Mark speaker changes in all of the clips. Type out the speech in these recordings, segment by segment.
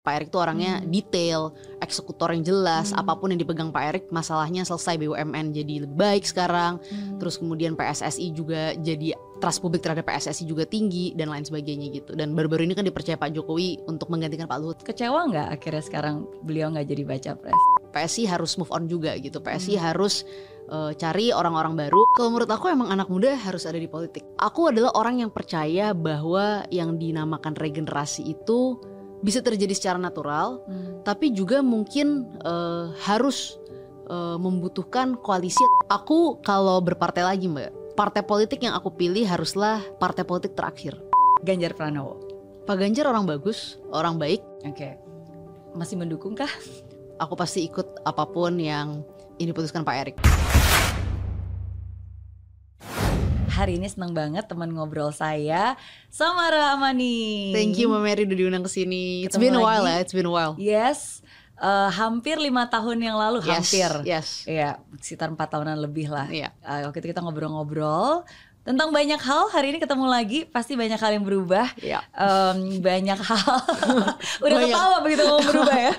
Speaker 1: Pak Erik tuh orangnya detail, eksekutor yang jelas, apa pun yang dipegang Pak Erik masalahnya selesai BUMN jadi lebih baik sekarang. Terus kemudian PSSI juga jadi trust publik terhadap PSSI juga tinggi dan lain sebagainya gitu. Dan baru-baru ini kan dipercaya Pak Jokowi untuk menggantikan Pak Luhut.
Speaker 2: Kecewa nggak akhirnya sekarang beliau nggak jadi baca pres?
Speaker 1: PSI harus move on juga gitu. PSI harus eh, cari orang-orang baru. Kalau menurut aku emang anak muda harus ada di politik. Aku adalah orang yang percaya bahwa yang dinamakan regenerasi itu bisa terjadi secara natural, tapi juga mungkin eh, harus eh, membutuhkan koalisi. Aku kalau berpartai lagi mbak, partai politik yang aku pilih haruslah partai politik terakhir.
Speaker 2: Ganjar Pranowo.
Speaker 1: Pak Ganjar orang bagus, orang baik.
Speaker 2: Oke. Masih mendukung kah?
Speaker 1: Aku pasti ikut apa pun yang ini diputuskan Pak Erik.
Speaker 2: Hari ini senang banget teman ngobrol saya Samara Amani.
Speaker 1: Thank you Mbak Mary udah diundang ke sini. It's been a while ya, it's been a while.
Speaker 2: Yes, eh, hampir lima tahun yang lalu,
Speaker 1: Yes,
Speaker 2: hampir.
Speaker 1: Yes.
Speaker 2: Iya, sekitar empat tahunan lebih lah.
Speaker 1: Iya.
Speaker 2: Eh, waktu itu kita ngobrol-ngobrol tentang banyak hal. Hari ini ketemu lagi, pasti banyak hal yang berubah.
Speaker 1: Iya.
Speaker 2: Em, banyak hal. Udah
Speaker 1: Banyak.
Speaker 2: ketawa begitu mau berubah ya.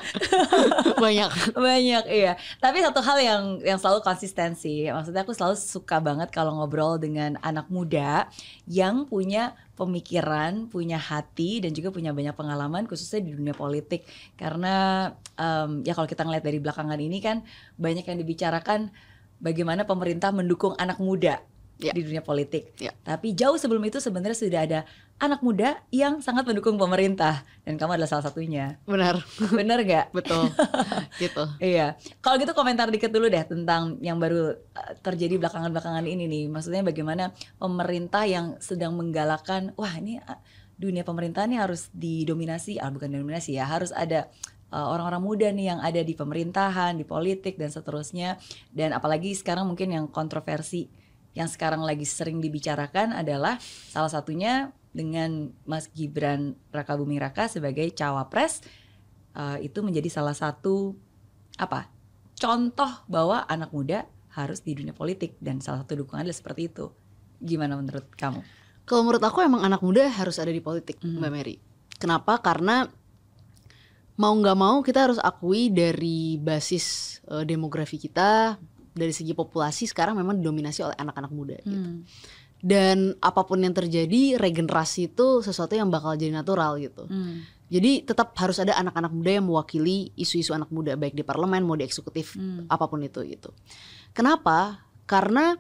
Speaker 1: Banyak.
Speaker 2: banyak iya. Tapi satu hal yang yang selalu konsistensi. Maksudnya aku selalu suka banget kalau ngobrol dengan anak muda yang punya pemikiran, punya hati dan juga punya banyak pengalaman khususnya di dunia politik. Karena em, ya kalau kita ngeliat dari belakangan ini kan banyak yang dibicarakan bagaimana pemerintah mendukung anak muda
Speaker 1: Ya.
Speaker 2: di dunia politik.
Speaker 1: Ya.
Speaker 2: Tapi jauh sebelum itu sebenarnya sudah ada anak muda yang sangat mendukung pemerintah dan kamu adalah salah satunya.
Speaker 1: Benar.
Speaker 2: Bener gak?
Speaker 1: Betul. gitu.
Speaker 2: Iya. Kalau gitu komentar dikit dulu deh tentang yang baru uh, terjadi belakangan-belakangan ini nih. Maksudnya bagaimana pemerintah yang sedang menggalakkan, wah ini uh, dunia pemerintahan ini harus didominasi, ah bukan dominasi ya, harus ada uh, orang-orang muda nih yang ada di pemerintahan, di politik dan seterusnya. Dan apalagi sekarang mungkin yang kontroversi yang sekarang lagi sering dibicarakan adalah salah satunya dengan Mas Gibran Raka Buming Raka sebagai cawapres uh, itu menjadi salah satu apa contoh bahwa anak muda harus di dunia politik dan salah satu dukungan adalah seperti itu. Gimana menurut kamu?
Speaker 1: Kalau menurut aku emang anak muda harus ada di politik, Mbak Mary. Kenapa? Karena mau nggak mau kita harus akui dari basis eh, demografi kita, dari segi populasi sekarang memang didominasi oleh anak-anak muda. Gitu. Dan apa pun yang terjadi, regenerasi itu sesuatu yang bakal jadi natural gitu. Jadi tetap harus ada anak-anak muda yang mewakili isu-isu anak muda baik di parlemen mau di eksekutif apa pun itu gitu. Kenapa? Karena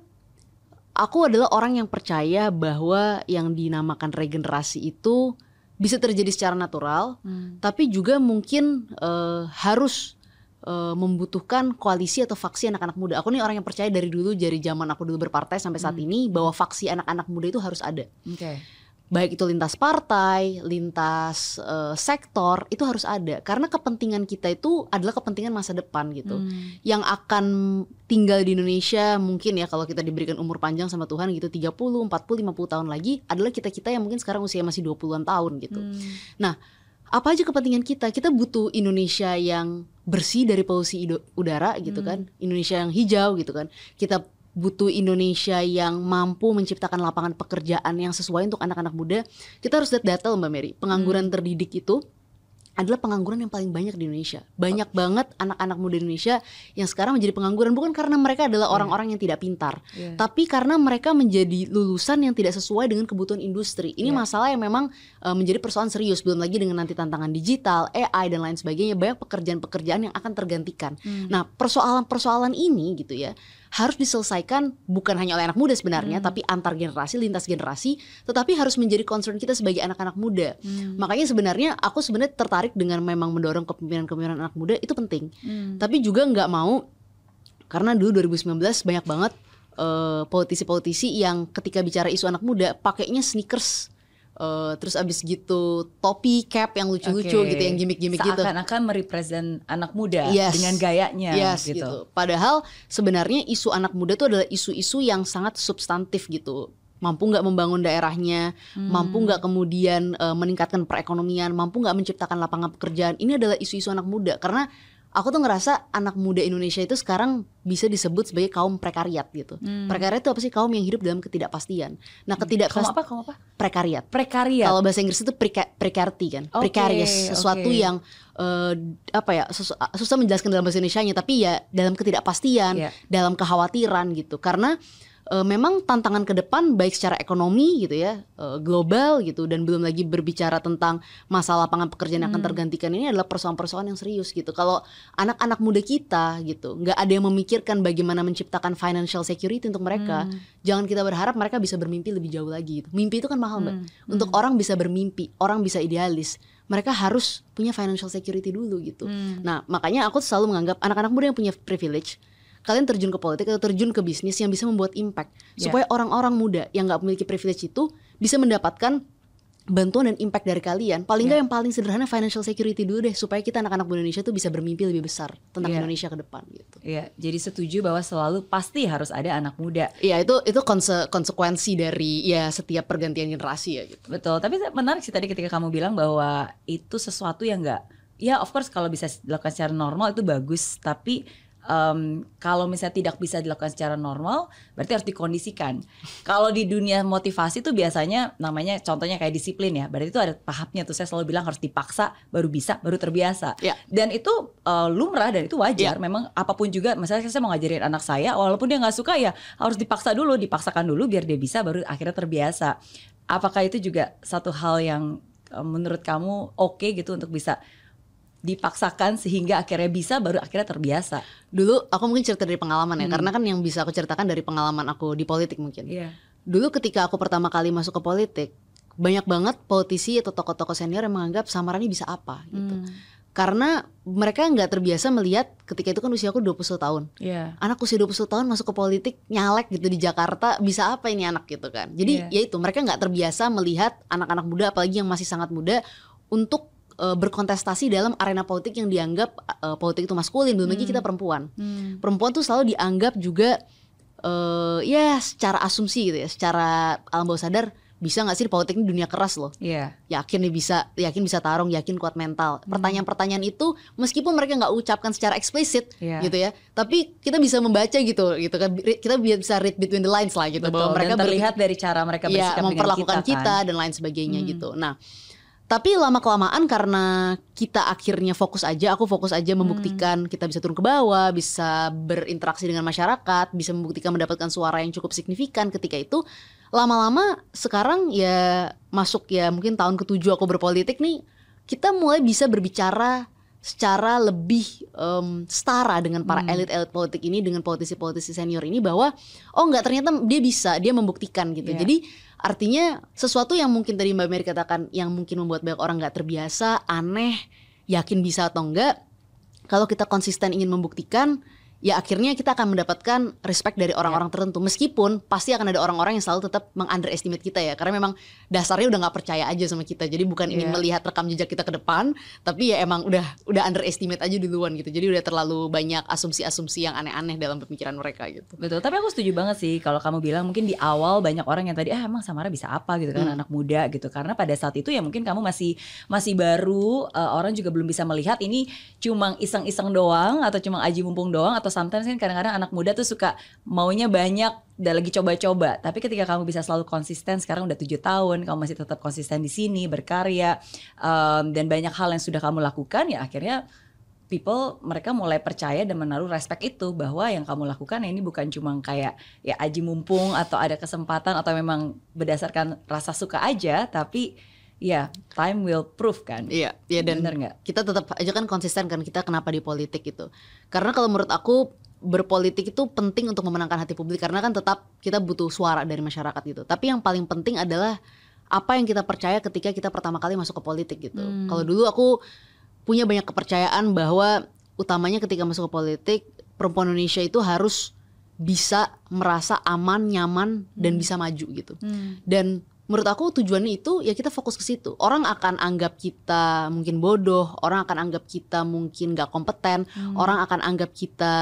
Speaker 1: aku adalah orang yang percaya bahwa yang dinamakan regenerasi itu bisa terjadi secara natural, tapi juga mungkin eh, harus eh, membutuhkan koalisi atau faksi anak-anak muda. Aku nih orang yang percaya dari dulu dari zaman aku dulu berpartai sampai saat ini bahwa faksi anak-anak muda itu harus ada
Speaker 2: Oke.
Speaker 1: baik itu lintas partai, lintas eh, sektor itu harus ada karena kepentingan kita itu adalah kepentingan masa depan gitu. Yang akan tinggal di Indonesia mungkin ya kalau kita diberikan umur panjang sama Tuhan gitu 30, 40, 50 tahun lagi adalah kita-kita yang mungkin sekarang usia masih 20-an tahun gitu. Nah, apa aja kepentingan kita? Kita butuh Indonesia yang bersih dari polusi udara gitu kan. Indonesia yang hijau gitu kan. Kita butuh Indonesia yang mampu menciptakan lapangan pekerjaan yang sesuai untuk anak-anak muda. Kita harus lihat data Mbak Mary. Pengangguran terdidik itu adalah pengangguran yang paling banyak di Indonesia. Banyak banget anak-anak muda Indonesia yang sekarang menjadi pengangguran bukan karena mereka adalah orang-orang yang tidak pintar,
Speaker 2: Iya.
Speaker 1: tapi karena mereka menjadi lulusan yang tidak sesuai dengan kebutuhan industri. Ini
Speaker 2: Iya.
Speaker 1: masalah yang memang uh, menjadi persoalan serius. Belum lagi dengan nanti tantangan digital, AI dan lain sebagainya, banyak pekerjaan-pekerjaan yang akan tergantikan. Nah, persoalan-persoalan ini gitu ya harus diselesaikan bukan hanya oleh anak muda sebenarnya, tapi antar generasi, lintas generasi, tetapi harus menjadi concern kita sebagai anak-anak muda. Makanya sebenarnya aku sebenarnya tertarik dengan memang mendorong kepemimpinan-kepemimpinan anak muda itu penting. Tapi juga nggak mau karena dulu 2019 banyak banget eh, politisi-politisi yang ketika bicara isu anak muda pakainya sneakers. Eh, terus abis gitu topi cap yang lucu-lucu
Speaker 2: Oke.
Speaker 1: gitu yang gimmick-gimmick gitu.
Speaker 2: Seakan-akan merepresent anak muda
Speaker 1: Yes.
Speaker 2: dengan gayanya
Speaker 1: Yes,
Speaker 2: gitu.
Speaker 1: gitu. Padahal sebenarnya isu anak muda itu adalah isu-isu yang sangat substantif gitu. Mampu nggak membangun daerahnya, mampu nggak kemudian eh, meningkatkan perekonomian, mampu nggak menciptakan lapangan pekerjaan. Ini adalah isu-isu anak muda karena aku tuh ngerasa anak muda Indonesia itu sekarang bisa disebut sebagai kaum prekariat gitu.
Speaker 2: Hmm.
Speaker 1: Prekariat itu apa sih? Kaum yang hidup dalam ketidakpastian. Nah,
Speaker 2: Kamu
Speaker 1: ketidakpastian
Speaker 2: apa? Kamu apa?
Speaker 1: prekariat.
Speaker 2: Prekariat.
Speaker 1: Kalau bahasa Inggris itu preca precarity kan,
Speaker 2: Oke,
Speaker 1: precarious, sesuatu
Speaker 2: oke.
Speaker 1: yang eh, apa ya sus- susah menjelaskan dalam bahasa Indonesia-nya, tapi ya dalam ketidakpastian,
Speaker 2: Iya.
Speaker 1: dalam kekhawatiran gitu. Karena eh, memang tantangan ke depan baik secara ekonomi gitu ya, eh, global gitu, dan belum lagi berbicara tentang masalah lapangan pekerjaan yang akan
Speaker 2: Hmm.
Speaker 1: tergantikan ini adalah persoalan-persoalan yang serius gitu. Kalau anak-anak muda kita gitu, nggak ada yang memikirkan bagaimana menciptakan financial security untuk mereka,
Speaker 2: Hmm.
Speaker 1: jangan kita berharap mereka bisa bermimpi lebih jauh lagi gitu. Mimpi itu kan mahal mbak.
Speaker 2: Hmm.
Speaker 1: Untuk orang bisa bermimpi, orang bisa idealis, mereka harus punya financial security dulu gitu.
Speaker 2: Hmm.
Speaker 1: Nah, makanya aku selalu menganggap anak-anak muda yang punya privilege, kalian terjun ke politik atau terjun ke bisnis yang bisa membuat impact,
Speaker 2: Ya.
Speaker 1: supaya orang-orang muda yang nggak memiliki privilege itu bisa mendapatkan bantuan dan impact dari kalian. Paling nggak
Speaker 2: Ya.
Speaker 1: yang paling sederhana financial security dulu deh, supaya kita anak-anak Indonesia tuh bisa bermimpi lebih besar tentang
Speaker 2: Ya.
Speaker 1: Indonesia ke depan gitu.
Speaker 2: Iya, jadi setuju bahwa selalu pasti harus ada anak muda.
Speaker 1: Iya itu itu konse- konsekuensi dari ya setiap pergantian generasi ya gitu.
Speaker 2: Betul, tapi menarik sih tadi ketika kamu bilang bahwa itu sesuatu yang enggak ya of course kalau bisa dilakukan secara normal itu bagus, tapi em, kalau misalnya tidak bisa dilakukan secara normal berarti harus dikondisikan. Kalau di dunia motivasi tuh biasanya namanya contohnya kayak disiplin ya. Berarti itu ada tahapnya tuh saya selalu bilang harus dipaksa baru bisa, baru terbiasa.
Speaker 1: Ya.
Speaker 2: Dan itu eh, lumrah dan itu wajar. Memang apa pun juga misalnya saya mau ngajarin anak saya walaupun dia nggak suka ya harus dipaksa dulu, dipaksakan dulu biar dia bisa baru akhirnya terbiasa. Apakah itu juga satu hal yang eh, menurut kamu oke gitu untuk bisa dipaksakan sehingga akhirnya bisa baru akhirnya terbiasa.
Speaker 1: Dulu aku mungkin cerita dari pengalaman ya,
Speaker 2: Hmm.
Speaker 1: karena kan yang bisa aku ceritakan dari pengalaman aku di politik mungkin.
Speaker 2: Iya.
Speaker 1: Dulu ketika aku pertama kali masuk ke politik, banyak banget politisi atau tokoh-tokoh senior yang menganggap samaran ini bisa apa gitu.
Speaker 2: Hmm.
Speaker 1: Karena mereka nggak terbiasa melihat ketika itu kan usiaku 21 tahun.
Speaker 2: Iya.
Speaker 1: Anak usia 21 tahun masuk ke politik nyalek gitu di Jakarta bisa apa ini anak gitu kan. Jadi
Speaker 2: Iya.
Speaker 1: ya itu mereka nggak terbiasa melihat anak-anak muda apalagi yang masih sangat muda untuk eh, berkontestasi dalam arena politik yang dianggap eh, politik itu maskulin belum lagi
Speaker 2: Hmm.
Speaker 1: kita perempuan.
Speaker 2: Hmm.
Speaker 1: Perempuan tuh selalu dianggap juga eh ya secara asumsi gitu ya, secara alam bawah sadar bisa nggak sih politik ini dunia keras loh
Speaker 2: Iya.
Speaker 1: yakin nih bisa yakin bisa tarung yakin kuat mental
Speaker 2: Hmm.
Speaker 1: pertanyaan-pertanyaan itu meskipun mereka nggak ucapkan secara eksplisit
Speaker 2: Iya.
Speaker 1: gitu ya tapi kita bisa membaca gitu gitu kan kita bisa read between the lines lah gitu
Speaker 2: Betul.
Speaker 1: bahwa mereka
Speaker 2: dan terlihat dari cara mereka
Speaker 1: berpikir- ya,
Speaker 2: bersikap
Speaker 1: memperlakukan
Speaker 2: dengan kita, kan?
Speaker 1: dan lain sebagainya
Speaker 2: Hmm.
Speaker 1: gitu nah tapi lama kelamaan karena kita akhirnya fokus aja aku fokus aja
Speaker 2: Hmm.
Speaker 1: membuktikan kita bisa turun ke bawah bisa berinteraksi dengan masyarakat bisa membuktikan mendapatkan suara yang cukup signifikan ketika itu lama-lama sekarang ya masuk ya mungkin tahun ketujuh aku berpolitik nih kita mulai bisa berbicara secara lebih em, setara dengan para
Speaker 2: Hmm.
Speaker 1: elit-elit politik ini dengan politisi-politisi senior ini bahwa oh nggak ternyata dia bisa dia membuktikan gitu
Speaker 2: Iya.
Speaker 1: jadi artinya sesuatu yang mungkin tadi Mbak Mary katakan yang mungkin membuat banyak orang nggak terbiasa aneh yakin bisa atau enggak kalau kita konsisten ingin membuktikan ya akhirnya kita akan mendapatkan respect dari orang-orang tertentu. Meskipun pasti akan ada orang-orang yang selalu tetap meng-underestimate kita ya. Karena memang dasarnya udah nggak percaya aja sama kita. Jadi bukan ingin
Speaker 2: Iya.
Speaker 1: melihat rekam jejak kita ke depan tapi ya emang udah udah underestimate aja duluan gitu. Jadi udah terlalu banyak asumsi-asumsi yang aneh-aneh dalam pemikiran mereka gitu.
Speaker 2: Betul, tapi aku setuju banget sih kalau kamu bilang mungkin di awal banyak orang yang tadi ah emang Samara bisa apa? gitu kan
Speaker 1: Hmm.
Speaker 2: anak muda gitu. Karena pada saat itu ya mungkin kamu masih masih baru eh, orang juga belum bisa melihat ini cuma iseng-iseng doang atau cuma aji mumpung doang atau sometimes kan kadang-kadang anak muda tuh suka maunya banyak dan lagi coba-coba. Tapi ketika kamu bisa selalu konsisten sekarang udah tujuh tahun kamu masih tetap konsisten di sini berkarya em, dan banyak hal yang sudah kamu lakukan ya akhirnya people mereka mulai percaya dan menaruh respect itu bahwa yang kamu lakukan ini bukan cuma kayak ya aji mumpung atau ada kesempatan atau memang berdasarkan rasa suka aja tapi ya time will prove kan
Speaker 1: iya iya dan
Speaker 2: bener nggak
Speaker 1: kita tetap aja kan konsisten kan kita kenapa di politik itu karena kalau menurut aku berpolitik itu penting untuk memenangkan hati publik karena kan tetap kita butuh suara dari masyarakat gitu tapi yang paling penting adalah apa yang kita percaya ketika kita pertama kali masuk ke politik gitu
Speaker 2: Hmm.
Speaker 1: kalau dulu aku punya banyak kepercayaan bahwa utamanya ketika masuk ke politik perempuan Indonesia itu harus bisa merasa aman nyaman dan
Speaker 2: Hmm.
Speaker 1: bisa maju gitu
Speaker 2: Hmm.
Speaker 1: dan menurut aku tujuannya itu ya kita fokus ke situ. Orang akan anggap kita mungkin bodoh, orang akan anggap kita mungkin gak kompeten,
Speaker 2: Hmm.
Speaker 1: orang akan anggap kita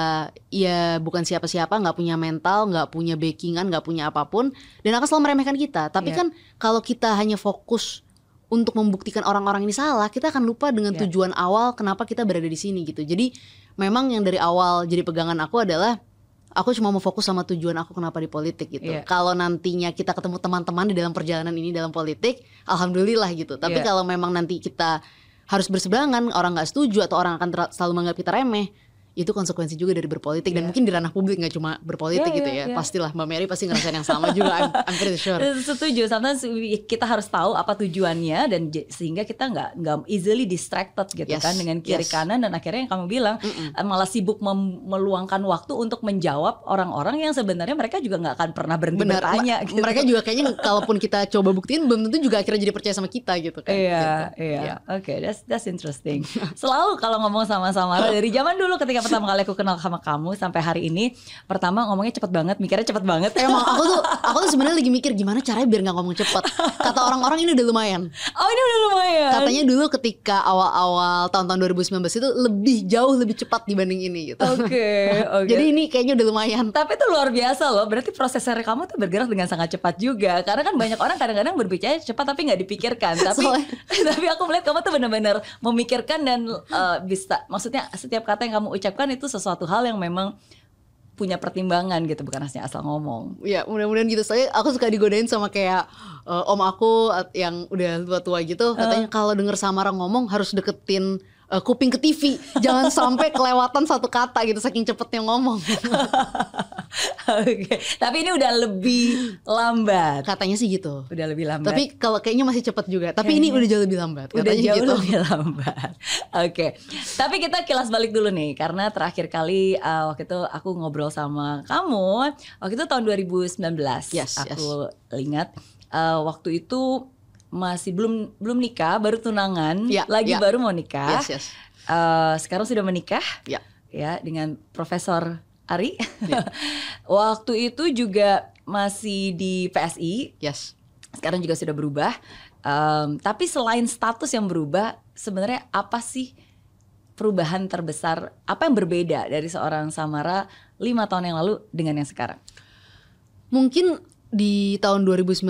Speaker 1: ya bukan siapa-siapa, nggak punya mental, nggak punya backingan, nggak punya apa pun, dan akan selalu meremehkan kita. Tapi
Speaker 2: Iya.
Speaker 1: kan kalau kita hanya fokus untuk membuktikan orang-orang ini salah, kita akan lupa dengan
Speaker 2: Ya.
Speaker 1: tujuan awal kenapa kita berada di sini gitu. Jadi memang yang dari awal jadi pegangan aku adalah aku cuma mau fokus sama tujuan aku kenapa di politik gitu.
Speaker 2: Iya.
Speaker 1: Kalau nantinya kita ketemu teman-teman di dalam perjalanan ini dalam politik, alhamdulillah gitu. Tapi
Speaker 2: Iya.
Speaker 1: kalau memang nanti kita harus berseberangan, orang nggak setuju atau orang akan selalu menganggap kita remeh, itu konsekuensi juga dari berpolitik dan
Speaker 2: Iya.
Speaker 1: mungkin di ranah publik nggak cuma berpolitik
Speaker 2: Iya,
Speaker 1: gitu
Speaker 2: iya,
Speaker 1: ya.
Speaker 2: iya.
Speaker 1: Pastilah Mbak Mary pasti ngerasain yang sama juga. I'm, I'm pretty sure.
Speaker 2: Setuju. Sometimes kita harus tahu apa tujuannya dan sehingga kita nggak nggak easily distracted gitu
Speaker 1: Yes,
Speaker 2: kan dengan kiri
Speaker 1: yes.
Speaker 2: kanan dan akhirnya yang kamu bilang
Speaker 1: Mm-mm.
Speaker 2: eh, malah sibuk meluangkan waktu untuk menjawab orang-orang yang sebenarnya mereka juga nggak akan pernah berhenti
Speaker 1: Benar.
Speaker 2: bertanya. Gitu.
Speaker 1: Mereka juga kayaknya kalaupun kita coba buktiin belum tentu juga akhirnya jadi percaya sama kita gitu kan.
Speaker 2: Iya,
Speaker 1: Gitu.
Speaker 2: iya.
Speaker 1: Iya.
Speaker 2: Oke, that's that's interesting. Selalu kalau ngomong sama Samara dari zaman dulu ketika pertama kali aku kenal sama kamu sampai hari ini, pertama ngomongnya cepet banget, mikirnya cepet banget.
Speaker 1: Emang aku tuh aku tuh sebenarnya lagi mikir gimana caranya biar nggak ngomong cepet. Kata orang-orang ini udah lumayan.
Speaker 2: Oh ini udah lumayan.
Speaker 1: Katanya dulu ketika awal-awal tahun-tahun 2019 itu lebih jauh lebih cepat dibanding ini gitu.
Speaker 2: Oke, oke.
Speaker 1: Jadi ini kayaknya udah lumayan.
Speaker 2: Tapi itu luar biasa loh. Berarti prosesor kamu tuh bergerak dengan sangat cepat juga. Karena kan banyak orang kadang-kadang berbicara cepat tapi nggak dipikirkan. Tapi
Speaker 1: Soalnya-
Speaker 2: tapi aku melihat kamu tuh benar-benar memikirkan dan eh, bisa. Maksudnya setiap kata yang kamu ucapkan itu sesuatu hal yang memang punya pertimbangan gitu, bukan hanya asal ngomong.
Speaker 1: Ya mudah-mudahan gitu. Saya aku suka digodain sama kayak eh, om aku at- yang udah tua-tua gitu. Katanya kalau denger Samara ngomong harus deketin eh, kuping ke TV. Jangan sampai kelewatan satu kata gitu saking cepetnya ngomong.
Speaker 2: Oke, tapi ini udah lebih lambat.
Speaker 1: Katanya sih gitu.
Speaker 2: Udah lebih lambat.
Speaker 1: Tapi kalau kayaknya masih cepet juga. Tapi ini
Speaker 2: Kayaknya
Speaker 1: udah jauh lebih lambat.
Speaker 2: udah
Speaker 1: Katanya
Speaker 2: jauh
Speaker 1: gitu.
Speaker 2: lebih lambat. Oke, tapi kita kilas balik dulu nih karena terakhir kali uh, waktu itu aku ngobrol sama kamu waktu itu tahun 2019.
Speaker 1: Yes,
Speaker 2: aku ingat uh, waktu itu masih belum belum nikah, baru tunangan,
Speaker 1: Ya,
Speaker 2: lagi
Speaker 1: ya.
Speaker 2: baru mau nikah.
Speaker 1: Yes, yes.
Speaker 2: Uh, sekarang sudah menikah
Speaker 1: Ya.
Speaker 2: ya dengan Profesor Ari.
Speaker 1: Ya.
Speaker 2: waktu itu juga masih di PSI,
Speaker 1: Yes.
Speaker 2: sekarang juga sudah berubah. Em, tapi selain status yang berubah, sebenarnya apa sih perubahan terbesar? Apa yang berbeda dari seorang Samara lima tahun yang lalu dengan yang sekarang?
Speaker 1: Mungkin di tahun 2019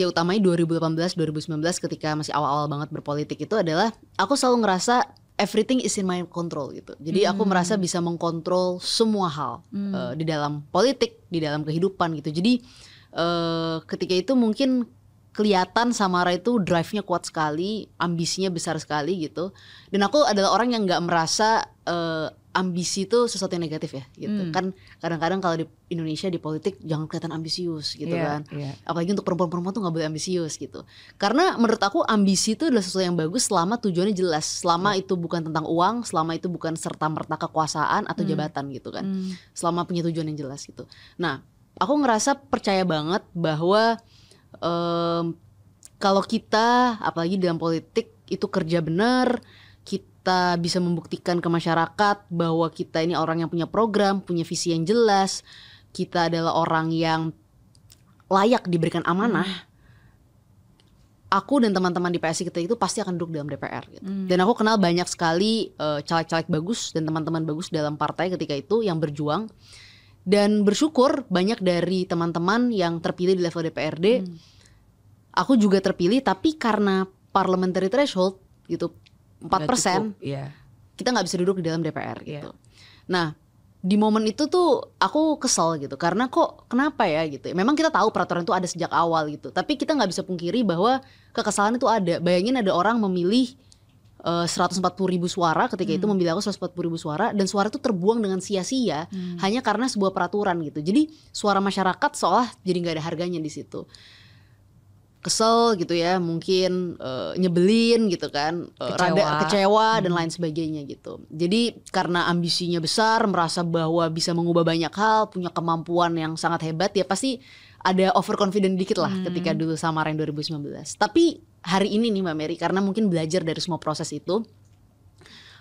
Speaker 1: ya utamanya 2018 2019 ketika masih awal-awal banget berpolitik itu adalah aku selalu ngerasa everything is in my control gitu. Jadi aku merasa bisa mengkontrol semua hal eh, di dalam politik, di dalam kehidupan gitu. Jadi eh, ketika itu mungkin kelihatan Samara itu drive-nya kuat sekali, ambisinya besar sekali gitu. Dan aku adalah orang yang nggak merasa eh, ambisi itu sesuatu yang negatif ya gitu.
Speaker 2: Hmm.
Speaker 1: Kan kadang-kadang kalau di Indonesia di politik jangan kelihatan ambisius gitu
Speaker 2: Iya,
Speaker 1: kan.
Speaker 2: iya.
Speaker 1: Apalagi untuk perempuan-perempuan tuh nggak boleh ambisius gitu. Karena menurut aku ambisi itu adalah sesuatu yang bagus selama tujuannya jelas, selama itu bukan tentang uang, selama itu bukan serta merta kekuasaan atau jabatan gitu kan.
Speaker 2: Hmm.
Speaker 1: Selama punya tujuan yang jelas gitu. Nah, aku ngerasa percaya banget bahwa em, kalau kita apalagi dalam politik itu kerja benar, kita bisa membuktikan ke masyarakat bahwa kita ini orang yang punya program, punya visi yang jelas, kita adalah orang yang layak diberikan amanah. Aku dan teman-teman di PSI kita itu pasti akan duduk dalam DPR gitu.
Speaker 2: Hmm.
Speaker 1: Dan aku kenal banyak sekali eh, caleg-caleg bagus dan teman-teman bagus dalam partai ketika itu yang berjuang dan bersyukur banyak dari teman-teman yang terpilih di level DPRD
Speaker 2: Hmm.
Speaker 1: aku juga terpilih tapi karena parliamentary threshold gitu 4%
Speaker 2: Udah cukup, Iya.
Speaker 1: kita nggak bisa duduk di dalam DPR
Speaker 2: Iya.
Speaker 1: gitu. Nah di momen itu tuh aku kesel gitu karena kok kenapa ya gitu. Memang kita tahu peraturan itu ada sejak awal gitu, tapi kita nggak bisa pungkiri bahwa kekesalan itu ada. Bayangin ada orang memilih eh, 140 ribu suara ketika itu
Speaker 2: Hmm.
Speaker 1: memilih aku 140 ribu suara dan suara itu terbuang dengan sia-sia
Speaker 2: Hmm.
Speaker 1: hanya karena sebuah peraturan gitu. Jadi suara masyarakat seolah jadi nggak ada harganya di situ. Kesel gitu ya, mungkin eh, nyebelin gitu kan, eh,
Speaker 2: Kecewa.
Speaker 1: rada kecewa dan lain sebagainya gitu. Jadi karena ambisinya besar, merasa bahwa bisa mengubah banyak hal, punya kemampuan yang sangat hebat, ya pasti ada overconfident dikit lah
Speaker 2: Hmm.
Speaker 1: ketika dulu sama yang 2019. Tapi hari ini nih Mbak Mary, karena mungkin belajar dari semua proses itu,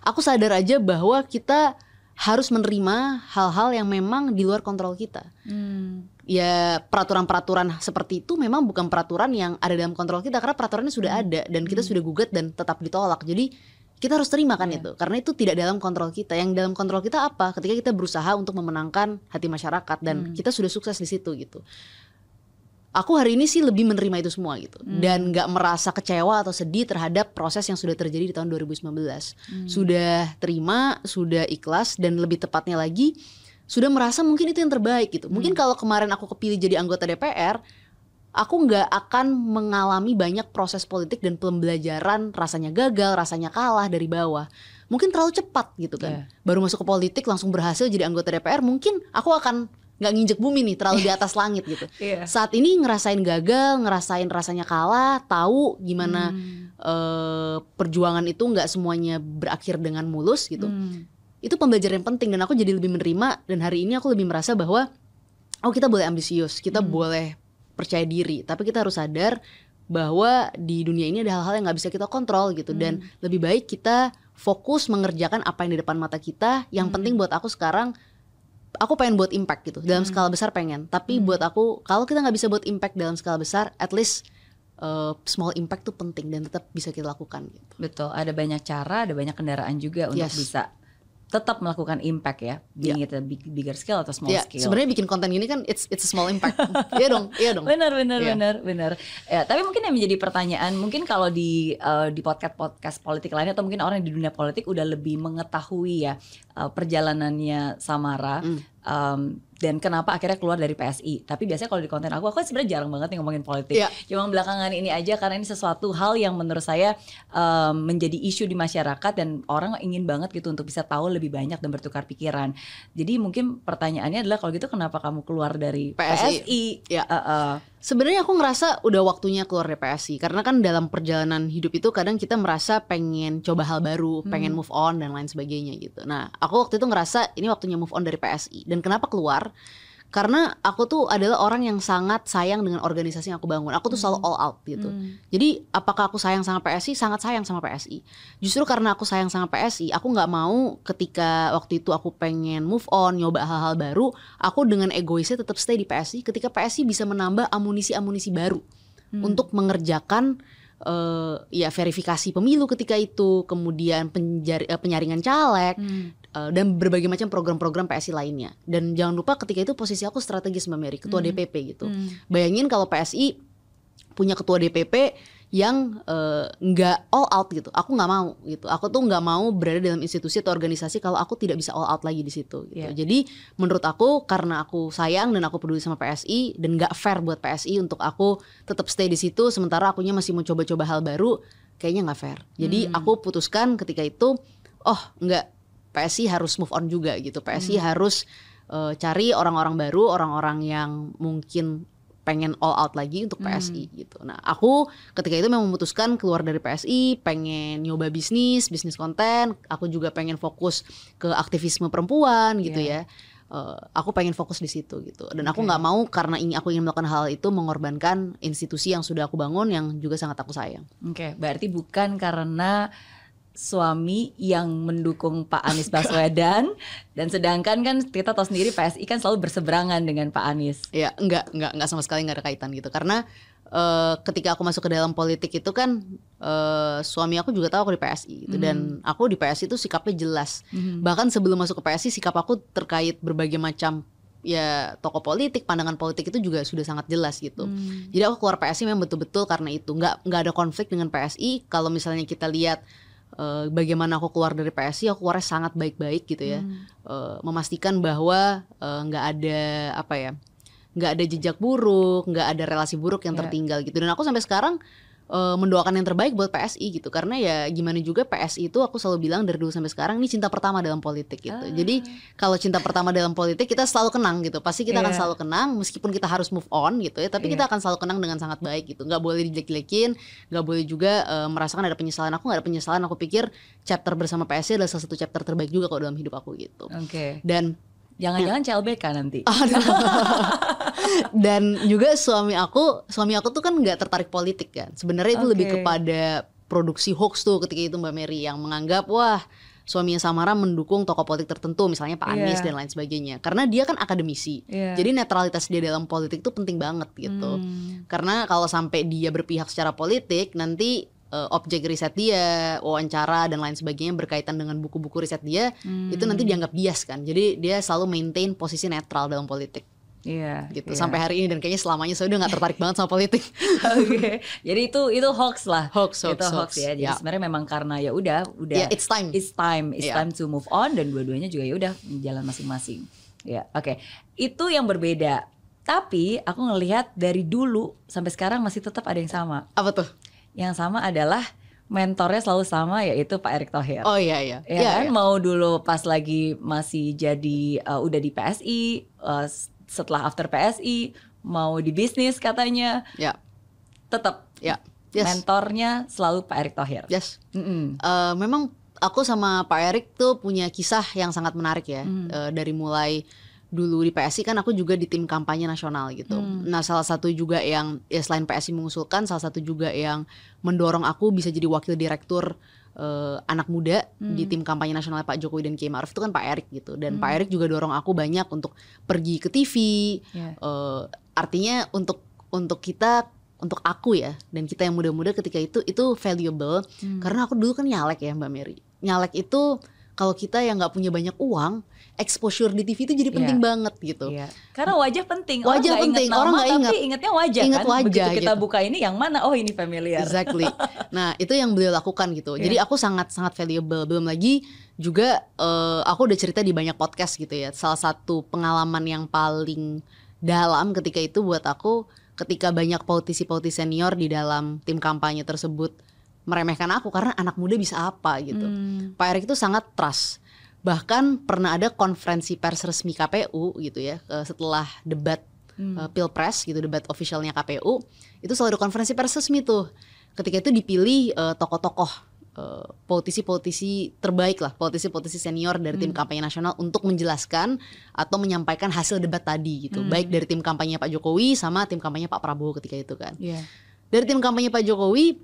Speaker 1: aku sadar aja bahwa kita harus menerima hal-hal yang memang di luar kontrol kita.
Speaker 2: Hmm.
Speaker 1: Ya peraturan-peraturan seperti itu memang bukan peraturan yang ada dalam kontrol kita karena peraturannya sudah
Speaker 2: Hmm.
Speaker 1: ada dan kita sudah gugat dan tetap ditolak. Jadi kita harus terima kan
Speaker 2: Iya.
Speaker 1: itu karena itu tidak dalam kontrol kita. Yang dalam kontrol kita apa? Ketika kita berusaha untuk memenangkan hati masyarakat dan
Speaker 2: Hmm.
Speaker 1: kita sudah sukses di situ gitu. aku hari ini sih lebih menerima itu semua gitu dan nggak merasa kecewa atau sedih terhadap proses yang sudah terjadi di tahun 2019 sudah terima sudah ikhlas dan lebih tepatnya lagi sudah merasa mungkin itu yang terbaik gitu. Mungkin kalau kemarin aku kepilih jadi anggota DPR aku nggak akan mengalami banyak proses politik dan pembelajaran rasanya gagal rasanya kalah dari bawah. Mungkin terlalu cepat gitu kan. Baru masuk ke politik langsung berhasil jadi anggota DPR mungkin aku akan nggak nginjek bumi nih terlalu di atas langit gitu.
Speaker 2: Iya.
Speaker 1: saat ini ngerasain gagal, ngerasain rasanya kalah, tahu gimana eh, perjuangan itu nggak semuanya berakhir dengan mulus gitu.
Speaker 2: Hmm.
Speaker 1: Itu pembelajaran yang penting dan aku jadi lebih menerima dan hari ini aku lebih merasa bahwa oh kita boleh ambisius, kita boleh percaya diri, tapi kita harus sadar bahwa di dunia ini ada hal-hal yang nggak bisa kita kontrol gitu. Dan lebih baik kita fokus mengerjakan apa yang di depan mata kita. Yang penting buat aku sekarang aku pengen buat impact gitu. Dalam skala besar pengen tapi buat aku kalau kita nggak bisa buat impact dalam skala besar at least uh, small impact tuh penting dan tetap bisa kita lakukan gitu.
Speaker 2: Betul, ada banyak cara, ada banyak kendaraan juga untuk
Speaker 1: Yes.
Speaker 2: bisa tetap melakukan impact ya, being it a big, bigger scale atau small
Speaker 1: ya
Speaker 2: scale.
Speaker 1: sebenarnya bikin konten gini kan it's it's a small impact iya dong iya dong
Speaker 2: Benar, benar,
Speaker 1: Iya.
Speaker 2: benar, benar. Ya, tapi mungkin yang menjadi pertanyaan, mungkin kalau di eh, di podcast podcast politik lainnya atau mungkin orang di dunia politik udah lebih mengetahui ya eh, perjalanannya Samara.
Speaker 1: Hmm.
Speaker 2: em, dan kenapa akhirnya keluar dari PSI. Tapi biasanya kalau di konten aku, aku kan sebenarnya jarang banget nih ngomongin politik.
Speaker 1: Iya.
Speaker 2: Cuma belakangan ini aja karena ini sesuatu hal yang menurut saya em, menjadi isu di masyarakat dan orang ingin banget gitu untuk bisa tahu lebih banyak dan bertukar pikiran. Jadi mungkin pertanyaannya adalah kalau gitu kenapa kamu keluar dari
Speaker 1: PSI?
Speaker 2: PSI?
Speaker 1: Ya.
Speaker 2: Eh, eh.
Speaker 1: Sebenarnya aku ngerasa udah waktunya keluar dari PSI karena kan dalam perjalanan hidup itu kadang kita merasa pengen coba hal baru, pengen move on dan lain sebagainya gitu. Nah, aku waktu itu ngerasa ini waktunya move on dari PSI. Dan kenapa keluar? Karena aku tuh adalah orang yang sangat sayang dengan organisasi yang aku bangun. Aku tuh selalu all out gitu. Jadi apakah aku sayang sama PSI? Sangat sayang sama PSI. Justru karena aku sayang sama PSI, aku nggak mau ketika waktu itu aku pengen move on, nyoba hal-hal baru, aku dengan egoisnya tetap stay di PSI. Ketika PSI bisa menambah amunisi-amunisi baru untuk mengerjakan eh, ya verifikasi pemilu ketika itu, kemudian penjar- eh, penyaringan caleg. eh, dan berbagai macam program-program PSI lainnya. Dan jangan lupa ketika itu posisi aku strategis Mbak Mary, ketua DPP gitu. Bayangin kalau PSI punya ketua DPP yang eh, nggak all out gitu. Aku nggak mau gitu. Aku tuh nggak mau berada dalam institusi atau organisasi kalau aku tidak bisa all out lagi di situ. Gitu.
Speaker 2: Iya.
Speaker 1: Jadi menurut aku karena aku sayang dan aku peduli sama PSI dan nggak fair buat PSI untuk aku tetap stay di situ sementara akunya masih mau coba-coba hal baru, kayaknya nggak fair. Jadi aku putuskan ketika itu, oh nggak PSI harus move on juga gitu. PSI harus eh, cari orang-orang baru, orang-orang yang mungkin pengen all out lagi untuk PSI gitu. Nah, aku ketika itu memang memutuskan keluar dari PSI, pengen nyoba bisnis, bisnis konten. Aku juga pengen fokus ke aktivisme perempuan gitu ya. Eh, aku pengen fokus di situ gitu. Dan aku
Speaker 2: Oke.
Speaker 1: nggak mau karena ini aku ingin melakukan hal itu mengorbankan institusi yang sudah aku bangun yang juga sangat aku sayang.
Speaker 2: Oke, berarti bukan karena suami yang mendukung Pak Anies Baswedan dan sedangkan kan kita tahu sendiri PSI kan selalu berseberangan dengan Pak Anies.
Speaker 1: Ya, enggak, enggak, enggak sama sekali enggak ada kaitan gitu. Karena eh, ketika aku masuk ke dalam politik itu kan eh, suami aku juga tahu aku di PSI gitu dan aku di PSI itu sikapnya jelas. Bahkan sebelum masuk ke PSI sikap aku terkait berbagai macam ya tokoh politik, pandangan politik itu juga sudah sangat jelas gitu. Jadi aku keluar PSI memang betul-betul karena itu. Enggak enggak ada konflik dengan PSI. Kalau misalnya kita lihat eh, bagaimana aku keluar dari PSI, aku keluarnya sangat baik-baik gitu ya. Eh, memastikan bahwa eh, nggak ada apa ya, nggak ada jejak buruk, nggak ada relasi buruk yang
Speaker 2: Ya.
Speaker 1: tertinggal gitu. Dan aku sampai sekarang eh, mendoakan yang terbaik buat PSI gitu. Karena ya gimana juga PSI itu aku selalu bilang dari dulu sampai sekarang ini cinta pertama dalam politik gitu.
Speaker 2: Ah.
Speaker 1: Jadi kalau cinta pertama dalam politik kita selalu kenang gitu. Pasti kita akan
Speaker 2: Iya.
Speaker 1: selalu kenang meskipun kita harus move on gitu ya. Tapi
Speaker 2: Iya.
Speaker 1: kita akan selalu kenang dengan sangat baik gitu. Nggak boleh dijelek-jelekin, nggak boleh juga eh, merasakan ada penyesalan. Aku nggak ada penyesalan. Aku pikir chapter bersama PSI adalah salah satu chapter terbaik juga kok dalam hidup aku gitu.
Speaker 2: Oke.
Speaker 1: Dan
Speaker 2: Jangan-jangan CLBK nanti.
Speaker 1: Aduh. dan juga suami aku, suami aku tuh kan nggak tertarik politik kan. Sebenarnya itu lebih
Speaker 2: Oke.
Speaker 1: kepada produksi hoax tuh ketika itu Mbak Mary yang menganggap wah suaminya Samara mendukung tokoh politik tertentu misalnya Pak Anies
Speaker 2: Iya.
Speaker 1: dan lain sebagainya. Karena dia kan akademisi.
Speaker 2: Iya.
Speaker 1: Jadi netralitas dia dalam politik itu penting banget gitu.
Speaker 2: Hmm.
Speaker 1: Karena kalau sampai dia berpihak secara politik nanti eh, objek riset dia, wawancara dan lain sebagainya berkaitan dengan buku-buku riset dia
Speaker 2: Hmm.
Speaker 1: itu nanti dianggap bias kan. Jadi dia selalu maintain posisi netral dalam politik.
Speaker 2: Iya.
Speaker 1: gitu
Speaker 2: iya.
Speaker 1: sampai hari ini dan kayaknya selamanya saya udah nggak tertarik banget sama politik.
Speaker 2: Oke. Jadi itu itu hoax lah.
Speaker 1: Hoax, hoax,
Speaker 2: itu hoax,
Speaker 1: hoax.
Speaker 2: ya. Jadi
Speaker 1: Ya.
Speaker 2: sebenarnya memang karena ya udah udah
Speaker 1: Ya, it's time.
Speaker 2: It's time, it's
Speaker 1: Iya.
Speaker 2: time to move on dan dua-duanya juga ya udah jalan masing-masing. Ya, oke. Itu yang berbeda. Tapi aku ngelihat dari dulu sampai sekarang masih tetap ada yang sama.
Speaker 1: Apa tuh?
Speaker 2: Yang sama adalah mentornya selalu sama yaitu Pak Erick Thohir.
Speaker 1: Oh iya iya.
Speaker 2: Ya
Speaker 1: Iya,
Speaker 2: kan
Speaker 1: iya.
Speaker 2: mau dulu pas lagi masih jadi uh, udah di PSI, uh, s- setelah after PSI mau di bisnis katanya,
Speaker 1: Ya.
Speaker 2: tetap
Speaker 1: Ya. Yes.
Speaker 2: mentornya selalu Pak Erick Thohir.
Speaker 1: Yes.
Speaker 2: Mm-mm.
Speaker 1: Eh, memang aku sama Pak Erik tuh punya kisah yang sangat menarik ya.
Speaker 2: Hmm.
Speaker 1: Eh, dari mulai dulu di PSI kan aku juga di tim kampanye nasional gitu.
Speaker 2: Hmm.
Speaker 1: Nah salah satu juga yang ya selain PSI mengusulkan, salah satu juga yang mendorong aku bisa jadi wakil direktur eh, anak muda
Speaker 2: Hmm.
Speaker 1: di tim kampanye nasional Pak Jokowi dan Kiai Maruf itu kan Pak Erik gitu. Dan
Speaker 2: Hmm.
Speaker 1: Pak Erik juga dorong aku banyak untuk pergi ke TV.
Speaker 2: Ya.
Speaker 1: Eh, artinya untuk untuk kita untuk aku ya dan kita yang muda-muda ketika itu itu valuable
Speaker 2: Hmm.
Speaker 1: karena aku dulu kan nyalek ya Mbak Mary. Nyalek itu kalau kita yang nggak punya banyak uang, exposure di TV itu jadi penting
Speaker 2: Iya.
Speaker 1: banget gitu.
Speaker 2: Iya. Karena wajah penting.
Speaker 1: Wajah
Speaker 2: nggak
Speaker 1: penting.
Speaker 2: Inget nama,
Speaker 1: Orang nggak ingat.
Speaker 2: Tapi ingetnya wajah
Speaker 1: Ingat
Speaker 2: kan.
Speaker 1: wajah
Speaker 2: Begitu kita
Speaker 1: gitu.
Speaker 2: buka ini yang mana? Oh ini familiar.
Speaker 1: Exactly. Nah itu yang beliau lakukan gitu.
Speaker 2: Iya.
Speaker 1: Jadi aku sangat sangat valuable. Belum lagi juga eh, aku udah cerita di banyak podcast gitu ya. Salah satu pengalaman yang paling dalam ketika itu buat aku ketika banyak politisi-politisi senior di dalam tim kampanye tersebut meremehkan aku karena anak muda bisa apa gitu.
Speaker 2: Hmm.
Speaker 1: Pak Erick itu sangat trust. Bahkan pernah ada konferensi pers resmi KPU gitu ya setelah debat
Speaker 2: Hmm.
Speaker 1: eh, pilpres gitu debat officialnya KPU itu selalu ada konferensi pers resmi tuh ketika itu dipilih eh, tokoh-tokoh eh, politisi-politisi terbaik lah politisi-politisi senior dari tim
Speaker 2: Hmm.
Speaker 1: kampanye nasional untuk menjelaskan atau menyampaikan hasil debat tadi gitu
Speaker 2: Hmm.
Speaker 1: baik dari tim kampanye Pak Jokowi sama tim kampanye Pak Prabowo ketika itu kan
Speaker 2: Iya.
Speaker 1: dari tim kampanye Pak Jokowi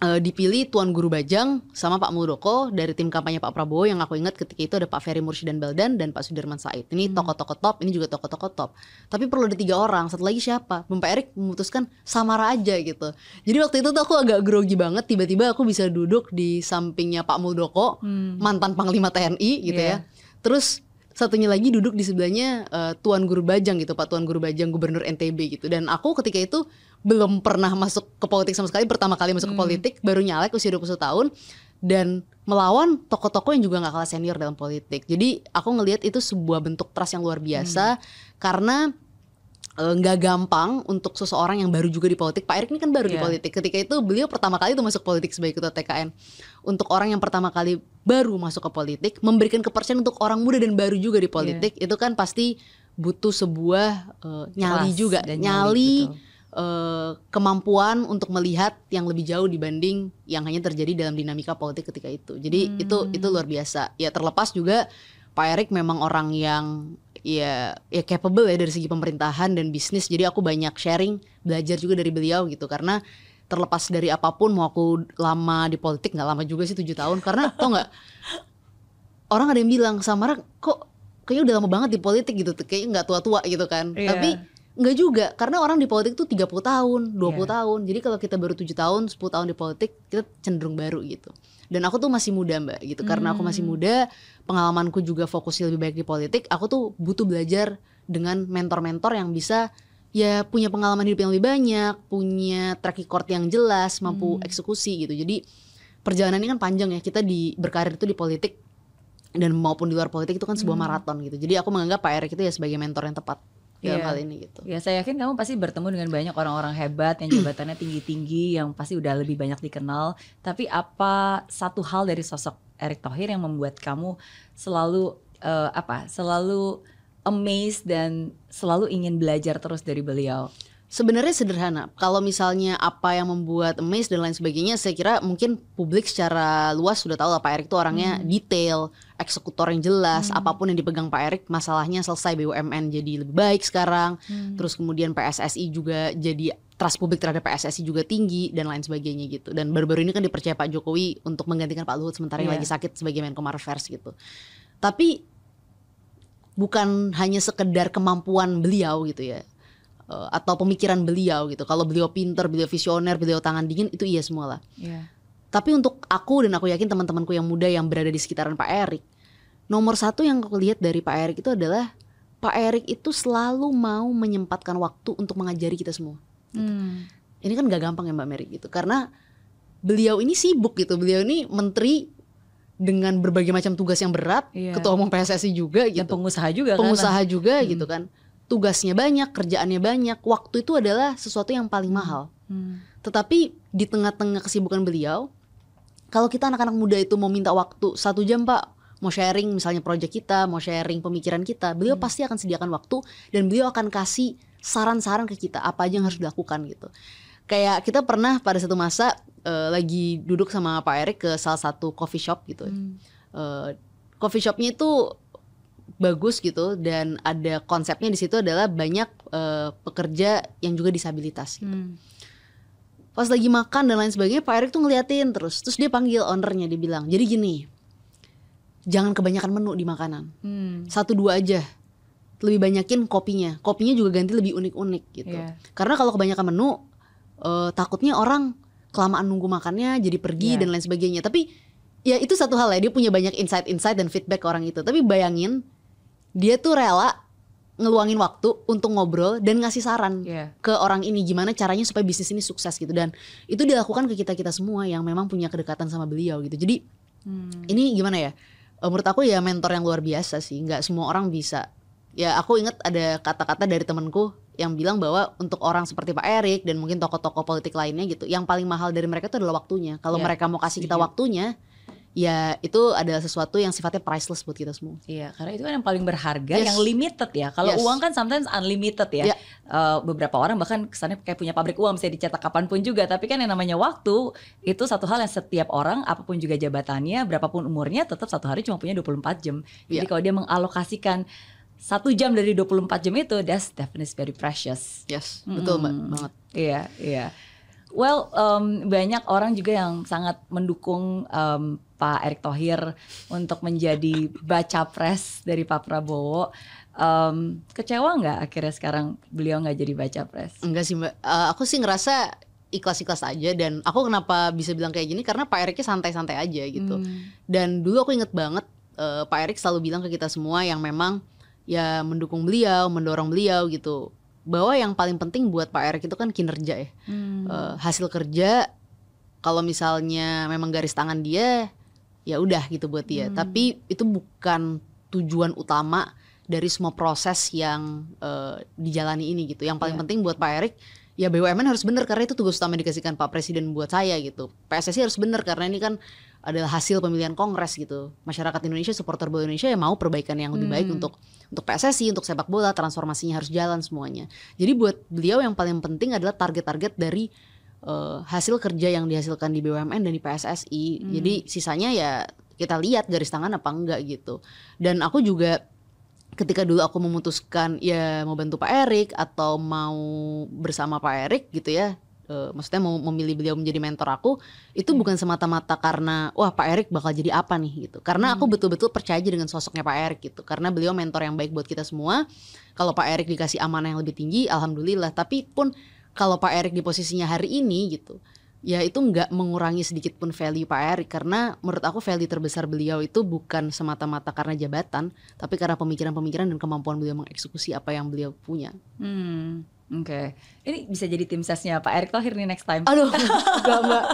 Speaker 1: eh, dipilih Tuan Guru Bajang sama Pak Muldoko dari tim kampanye Pak Prabowo yang aku ingat ketika itu ada Pak Ferry Murshidan Baldan dan Pak Sudirman Said. Ini
Speaker 2: Hmm.
Speaker 1: tokoh-tokoh top, ini juga tokoh-tokoh top. Tapi perlu ada tiga orang. Satu lagi siapa? Bapak Erik memutuskan Samara aja gitu. Jadi waktu itu tuh aku agak grogi banget. Tiba-tiba aku bisa duduk di sampingnya Pak Muldoko,
Speaker 2: Hmm.
Speaker 1: mantan Panglima TNI gitu
Speaker 2: Iya.
Speaker 1: ya. Terus satunya lagi duduk di sebelahnya eh, Tuan Guru Bajang gitu, Pak Tuan Guru Bajang Gubernur NTB gitu. Dan aku ketika itu belum pernah masuk ke politik sama sekali, pertama kali masuk ke
Speaker 2: Hmm.
Speaker 1: politik, baru nyalek usia 21 tahun dan melawan tokoh-tokoh yang juga nggak kalah senior dalam politik. Jadi aku ngelihat itu sebuah bentuk trust yang luar biasa
Speaker 2: Hmm.
Speaker 1: karena eh, nggak gampang untuk seseorang yang baru juga di politik. Pak Erik ini kan baru di
Speaker 2: Iya.
Speaker 1: politik. Ketika itu beliau pertama kali itu masuk politik sebagai ketua TKN. Untuk orang yang pertama kali baru masuk ke politik, memberikan kepercayaan untuk orang muda dan baru juga di politik, itu kan pasti butuh sebuah eh, nyali
Speaker 2: Kelas
Speaker 1: juga,
Speaker 2: dan
Speaker 1: nyali, eh, kemampuan untuk melihat yang lebih jauh dibanding yang hanya terjadi dalam dinamika politik ketika itu. Jadi
Speaker 2: Hmm.
Speaker 1: itu itu luar biasa. Ya terlepas juga Pak Erik memang orang yang ya ya capable ya dari segi pemerintahan dan bisnis. Jadi aku banyak sharing, belajar juga dari beliau gitu karena terlepas dari apa pun mau aku lama di politik nggak lama juga sih tujuh tahun karena tau nggak orang ada yang bilang Samara kok kayaknya udah lama banget di politik gitu kayaknya nggak tua-tua gitu kan
Speaker 2: Iya.
Speaker 1: tapi nggak juga karena orang di politik tuh 30 tahun 20
Speaker 2: Iya.
Speaker 1: tahun jadi kalau kita baru tujuh tahun 10 tahun di politik kita cenderung baru gitu dan aku tuh masih muda mbak gitu karena aku masih
Speaker 2: Hmm.
Speaker 1: muda pengalamanku juga fokusnya lebih baik di politik aku tuh butuh belajar dengan mentor-mentor yang bisa ya punya pengalaman hidup yang lebih banyak punya track record yang jelas mampu
Speaker 2: Hmm.
Speaker 1: eksekusi gitu jadi perjalanan ini kan panjang ya kita di berkarir itu di politik dan maupun di luar politik itu kan sebuah
Speaker 2: Hmm.
Speaker 1: maraton gitu jadi aku menganggap Pak Erik itu ya sebagai mentor yang tepat dalam
Speaker 2: Iya.
Speaker 1: hal ini gitu
Speaker 2: Ya saya yakin kamu pasti bertemu dengan banyak orang-orang hebat yang jabatannya tinggi-tinggi yang pasti udah lebih banyak dikenal. Tapi apa satu hal dari sosok Erick Thohir yang membuat kamu selalu eh, apa? Selalu amazed dan selalu ingin belajar terus dari beliau.
Speaker 1: Sebenarnya sederhana. Kalau misalnya apa yang membuat amazed dan lain sebagainya, saya kira mungkin publik secara luas sudah tahu lah Pak Erik itu orangnya
Speaker 2: Hmm.
Speaker 1: detail, eksekutor yang jelas.
Speaker 2: Hmm.
Speaker 1: Apa pun yang dipegang Pak Erik, masalahnya selesai BUMN jadi lebih baik sekarang.
Speaker 2: Hmm.
Speaker 1: Terus kemudian PSSI juga jadi trust publik terhadap PSSI juga tinggi dan lain sebagainya gitu. Dan baru-baru ini kan dipercaya Pak Jokowi untuk menggantikan Pak Luhut sementara yang
Speaker 2: Iya.
Speaker 1: lagi sakit sebagai Menko Marves gitu. Tapi bukan hanya sekedar kemampuan beliau gitu ya eh, atau pemikiran beliau gitu. Kalau beliau pinter, beliau visioner, beliau tangan dingin itu iya semua lah.
Speaker 2: Iya.
Speaker 1: Tapi untuk aku dan aku yakin teman-temanku yang muda yang berada di sekitaran Pak Erik, nomor satu yang aku lihat dari Pak Erik itu adalah Pak Erik itu selalu mau menyempatkan waktu untuk mengajari kita semua.
Speaker 2: Hmm.
Speaker 1: Ini kan gak gampang ya Mbak Mary gitu, karena beliau ini sibuk gitu. Beliau ini menteri dengan berbagai macam tugas yang berat,
Speaker 2: Iya.
Speaker 1: ketua umum PSSI juga
Speaker 2: Dan
Speaker 1: gitu,
Speaker 2: pengusaha juga
Speaker 1: pengusaha juga
Speaker 2: Hmm.
Speaker 1: gitu kan. Tugasnya banyak, kerjaannya banyak, waktu itu adalah sesuatu yang paling mahal.
Speaker 2: kan. Hmm.
Speaker 1: Tetapi di tengah-tengah kesibukan beliau, kalau kita anak-anak muda itu mau minta waktu satu jam pak, mau sharing misalnya project kita, mau sharing pemikiran kita, beliau
Speaker 2: Hmm.
Speaker 1: pasti akan sediakan waktu dan beliau akan kasih saran-saran ke kita apa aja yang harus dilakukan gitu. Kayak kita pernah pada satu masa eh, lagi duduk sama Pak Erik ke salah satu coffee shop gitu.
Speaker 2: Hmm.
Speaker 1: Eh, coffee shopnya itu bagus gitu dan ada konsepnya di situ adalah banyak eh, pekerja yang juga disabilitas. Gitu
Speaker 2: Hmm.
Speaker 1: pas lagi makan dan lain sebagainya Pak Erik tuh ngeliatin terus terus dia panggil ownernya dia bilang jadi gini jangan kebanyakan menu di makanan
Speaker 2: Hmm.
Speaker 1: satu dua aja lebih banyakin kopinya kopinya juga ganti lebih unik-unik gitu
Speaker 2: Iya.
Speaker 1: karena kalau kebanyakan menu eh, takutnya orang kelamaan nunggu makannya jadi pergi
Speaker 2: Iya.
Speaker 1: dan lain sebagainya tapi ya itu satu hal ya dia punya banyak insight-insight dan feedback ke orang itu tapi bayangin dia tuh rela ngeluangin waktu untuk ngobrol dan ngasih saran
Speaker 2: Iya.
Speaker 1: ke orang ini gimana caranya supaya bisnis ini sukses gitu dan itu dilakukan ke kita kita semua yang memang punya kedekatan sama beliau gitu jadi
Speaker 2: Hmm.
Speaker 1: ini gimana ya Eh, menurut aku ya mentor yang luar biasa sih nggak semua orang bisa ya aku inget ada kata-kata dari temenku yang bilang bahwa untuk orang seperti Pak Erik dan mungkin tokoh-tokoh politik lainnya gitu yang paling mahal dari mereka itu adalah waktunya kalau
Speaker 2: Ya,
Speaker 1: mereka mau kasih kita waktunya ya itu adalah sesuatu yang sifatnya priceless buat kita semua
Speaker 2: Iya, karena itu kan yang paling berharga,
Speaker 1: Yes.
Speaker 2: yang limited ya. Kalau
Speaker 1: Yes.
Speaker 2: uang kan sometimes unlimited ya.
Speaker 1: Iya.
Speaker 2: Eh, beberapa orang bahkan kesannya kayak punya pabrik uang bisa dicetak kapan pun juga. Tapi kan yang namanya waktu itu satu hal yang setiap orang, apa pun juga jabatannya, berapapun umurnya, tetap satu hari cuma punya 24 jam. Jadi
Speaker 1: Iya.
Speaker 2: kalau dia mengalokasikan satu jam dari 24 jam itu, that's definitely very precious.
Speaker 1: yes betul mbak
Speaker 2: Mm-mm.
Speaker 1: banget
Speaker 2: Iya, iya. Well, em, banyak orang juga yang sangat mendukung em, Pak Erick Thohir untuk menjadi baca pres dari Pak Prabowo. Em, kecewa nggak akhirnya sekarang beliau nggak jadi baca pres?
Speaker 1: Enggak sih mbak, Eh, aku sih ngerasa ikhlas-ikhlas aja dan aku kenapa bisa bilang kayak gini karena Pak Eriknya santai-santai aja gitu.
Speaker 2: Hmm.
Speaker 1: Dan dulu aku inget banget eh, Pak Erik selalu bilang ke kita semua yang memang ya mendukung beliau, mendorong beliau gitu. Bahwa yang paling penting buat Pak Erik itu kan kinerja ya.
Speaker 2: Hmm.
Speaker 1: Eh, hasil kerja kalau misalnya memang garis tangan dia ya udah gitu buat dia.
Speaker 2: Hmm.
Speaker 1: Tapi itu bukan tujuan utama dari semua proses yang eh, dijalani ini gitu. Yang paling
Speaker 2: Iya.
Speaker 1: penting buat Pak Erik ya BUMN harus bener karena itu tugas utama dikasihkan Pak Presiden buat saya gitu. PSSI harus bener karena ini kan adalah hasil pemilihan Kongres gitu. Masyarakat Indonesia, supporter bola Indonesia ya mau perbaikan yang lebih baik
Speaker 2: Hmm.
Speaker 1: untuk untuk PSSI, untuk sepak bola, transformasinya harus jalan semuanya. Jadi buat beliau yang paling penting adalah target-target dari eh, hasil kerja yang dihasilkan di BUMN dan di PSSI.
Speaker 2: Hmm.
Speaker 1: Jadi sisanya ya kita lihat garis tangan apa enggak gitu. Dan aku juga ketika dulu aku memutuskan ya mau bantu Pak Erik atau mau bersama Pak Erik gitu ya. Eh, maksudnya mau memilih beliau menjadi mentor aku itu
Speaker 2: Hmm.
Speaker 1: bukan semata-mata karena wah Pak Erik bakal jadi apa nih gitu. Karena aku
Speaker 2: Hmm.
Speaker 1: betul-betul percaya aja dengan sosoknya Pak Erik gitu. Karena beliau mentor yang baik buat kita semua. Kalau Pak Erik dikasih amanah yang lebih tinggi, alhamdulillah. Tapi pun kalau Pak Erik di posisinya hari ini gitu, ya itu nggak mengurangi sedikit pun value Pak Erik karena menurut aku value terbesar beliau itu bukan semata-mata karena jabatan, tapi karena pemikiran-pemikiran dan kemampuan beliau mengeksekusi apa yang beliau punya.
Speaker 2: Hmm, Oke, ini bisa jadi tim sesnya Pak Erick Thohir nih next time.
Speaker 1: Aduh, enggak mbak.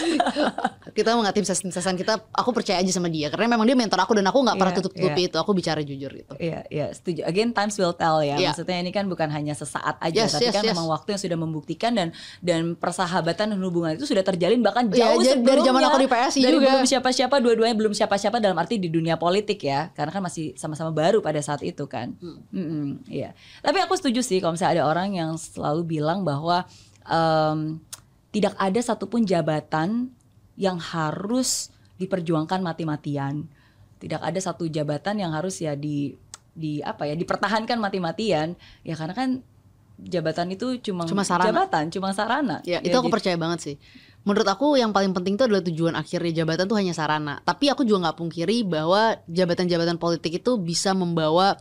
Speaker 1: kita mau nggak tim ses tim sesan kita, aku percaya aja sama dia karena memang dia mentor aku dan aku nggak pernah
Speaker 2: Iya,
Speaker 1: tutup-tutupi itu. Aku bicara jujur gitu.
Speaker 2: Iya, iya, setuju. Again, times will tell ya.
Speaker 1: Iya.
Speaker 2: Maksudnya ini kan bukan hanya sesaat aja,
Speaker 1: Yes,
Speaker 2: tapi
Speaker 1: yes,
Speaker 2: kan
Speaker 1: yes.
Speaker 2: memang waktu yang sudah membuktikan dan dan persahabatan dan hubungan itu sudah terjalin bahkan
Speaker 1: Iya,
Speaker 2: jauh
Speaker 1: jadi
Speaker 2: sebelumnya.
Speaker 1: dari zaman aku di PSI
Speaker 2: Dari
Speaker 1: juga.
Speaker 2: belum siapa-siapa, dua-duanya belum siapa-siapa dalam arti di dunia politik ya, karena kan masih sama-sama baru pada saat itu kan.
Speaker 1: Hmm.
Speaker 2: Mm-mm, iya. Tapi aku setuju sih kalau misalnya ada orang yang selalu bilang bahwa em, tidak ada satupun jabatan yang harus diperjuangkan mati-matian. Tidak ada satu jabatan yang harus ya di di apa ya dipertahankan mati-matian ya karena kan jabatan itu cuma
Speaker 1: Cuma sarana.
Speaker 2: jabatan cuma sarana
Speaker 1: Ya, itu aku
Speaker 2: jadi-
Speaker 1: percaya banget sih. Menurut aku yang paling penting itu adalah tujuan akhirnya jabatan tuh hanya sarana. Tapi aku juga nggak pungkiri bahwa jabatan-jabatan politik itu bisa membawa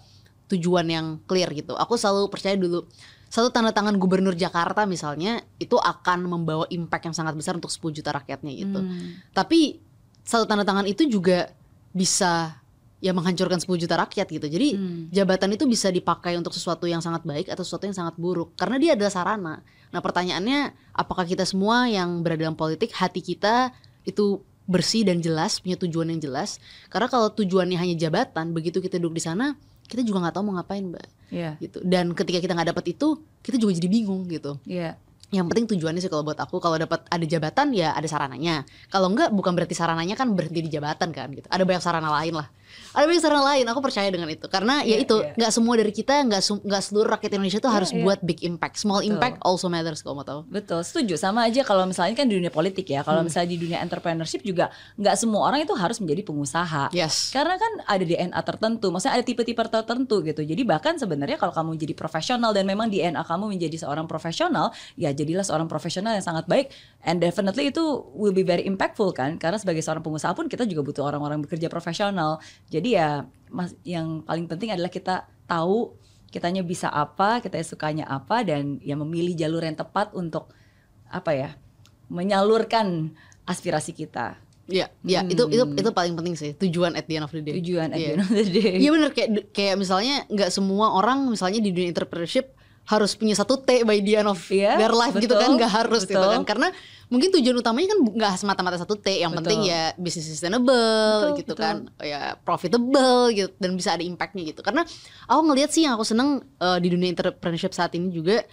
Speaker 1: tujuan yang clear gitu. Aku selalu percaya dulu satu tanda tangan gubernur Jakarta misalnya itu akan membawa impact yang sangat besar untuk 10 juta rakyatnya gitu.
Speaker 2: Hmm.
Speaker 1: Tapi satu tanda tangan itu juga bisa ya menghancurkan 10 juta rakyat gitu. Jadi
Speaker 2: Hmm.
Speaker 1: jabatan itu bisa dipakai untuk sesuatu yang sangat baik atau sesuatu yang sangat buruk karena dia adalah sarana. Nah, pertanyaannya apakah kita semua yang berada dalam politik hati kita itu bersih dan jelas, punya tujuan yang jelas? Karena kalau tujuannya hanya jabatan, begitu kita duduk di sana, kita juga nggak tahu mau ngapain, Mbak.
Speaker 2: Iya.
Speaker 1: Gitu. Dan ketika kita nggak dapat itu, kita juga jadi bingung gitu.
Speaker 2: Iya.
Speaker 1: Yang penting tujuannya sih kalau buat aku kalau dapat ada jabatan ya ada sarananya. Kalau enggak bukan berarti sarananya kan berhenti di jabatan kan gitu. Ada banyak sarana lain lah. Ada banyak sarana lain. Aku percaya dengan itu karena ya
Speaker 2: Iya,
Speaker 1: itu
Speaker 2: iya.
Speaker 1: nggak semua dari kita nggak nggak seluruh rakyat Indonesia tuh
Speaker 2: Iya,
Speaker 1: harus
Speaker 2: iya.
Speaker 1: buat big impact. Small
Speaker 2: Betul.
Speaker 1: impact also matters kalau mau tahu.
Speaker 2: Betul, setuju. Sama aja kalau misalnya kan di dunia politik ya.
Speaker 1: Hmm.
Speaker 2: Kalau misalnya di dunia entrepreneurship juga nggak semua orang itu harus menjadi pengusaha.
Speaker 1: Yes.
Speaker 2: Karena kan ada DNA tertentu, maksudnya ada tipe-tipe tertentu gitu. Jadi bahkan sebenarnya kalau kamu jadi profesional dan memang DNA kamu menjadi seorang profesional, ya jadilah seorang profesional yang sangat baik. And definitely itu will be very impactful kan. Karena sebagai seorang pengusaha pun kita juga butuh orang-orang bekerja profesional. Jadi ya mas, yang paling penting adalah kita tahu kitanya bisa apa, kita sukanya apa, dan ya memilih jalur yang tepat untuk apa ya menyalurkan aspirasi kita.
Speaker 1: Iya, ya itu itu
Speaker 2: Hmm.
Speaker 1: itu paling penting sih tujuan at the end of the day.
Speaker 2: Tujuan at the
Speaker 1: Iya.
Speaker 2: end of the day.
Speaker 1: Iya bener kayak kayak misalnya nggak semua orang misalnya di dunia entrepreneurship harus punya satu T by the end of
Speaker 2: Iya,
Speaker 1: their life gitu
Speaker 2: betul,
Speaker 1: kan nggak harus gitu
Speaker 2: betul.
Speaker 1: kan karena mungkin tujuan utamanya kan nggak semata-mata satu T yang
Speaker 2: Betul.
Speaker 1: penting ya bisnis sustainable
Speaker 2: Betul,
Speaker 1: gitu
Speaker 2: betul.
Speaker 1: kan ya profitable gitu dan bisa ada impactnya gitu karena aku ngelihat sih yang aku seneng eh, di dunia entrepreneurship saat ini juga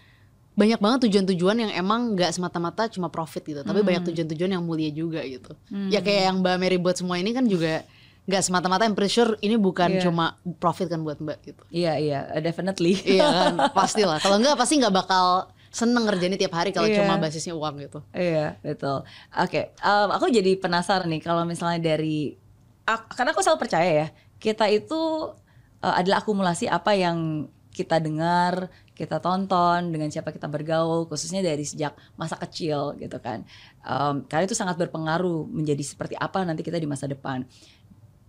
Speaker 1: banyak banget tujuan-tujuan yang emang nggak semata-mata cuma profit gitu tapi
Speaker 2: Hmm.
Speaker 1: banyak tujuan-tujuan yang mulia juga gitu ya kayak yang Mbak Mary buat semua ini kan juga nggak semata-mata I'm pretty sure ini bukan
Speaker 2: Iya.
Speaker 1: cuma profit kan buat Mbak gitu
Speaker 2: Iya iya, definitely.
Speaker 1: iya kan pasti lah kalau nggak pasti nggak bakal seneng ngerjainnya tiap hari kalau
Speaker 2: Iya.
Speaker 1: cuma basisnya uang gitu
Speaker 2: Iya betul. Oke, em, aku jadi penasaran nih kalau misalnya dari, karena aku selalu percaya ya kita itu eh, adalah akumulasi apa yang kita dengar, kita tonton, dengan siapa kita bergaul, khususnya dari sejak masa kecil gitu kan. Em, karena itu sangat berpengaruh menjadi seperti apa nanti kita di masa depan.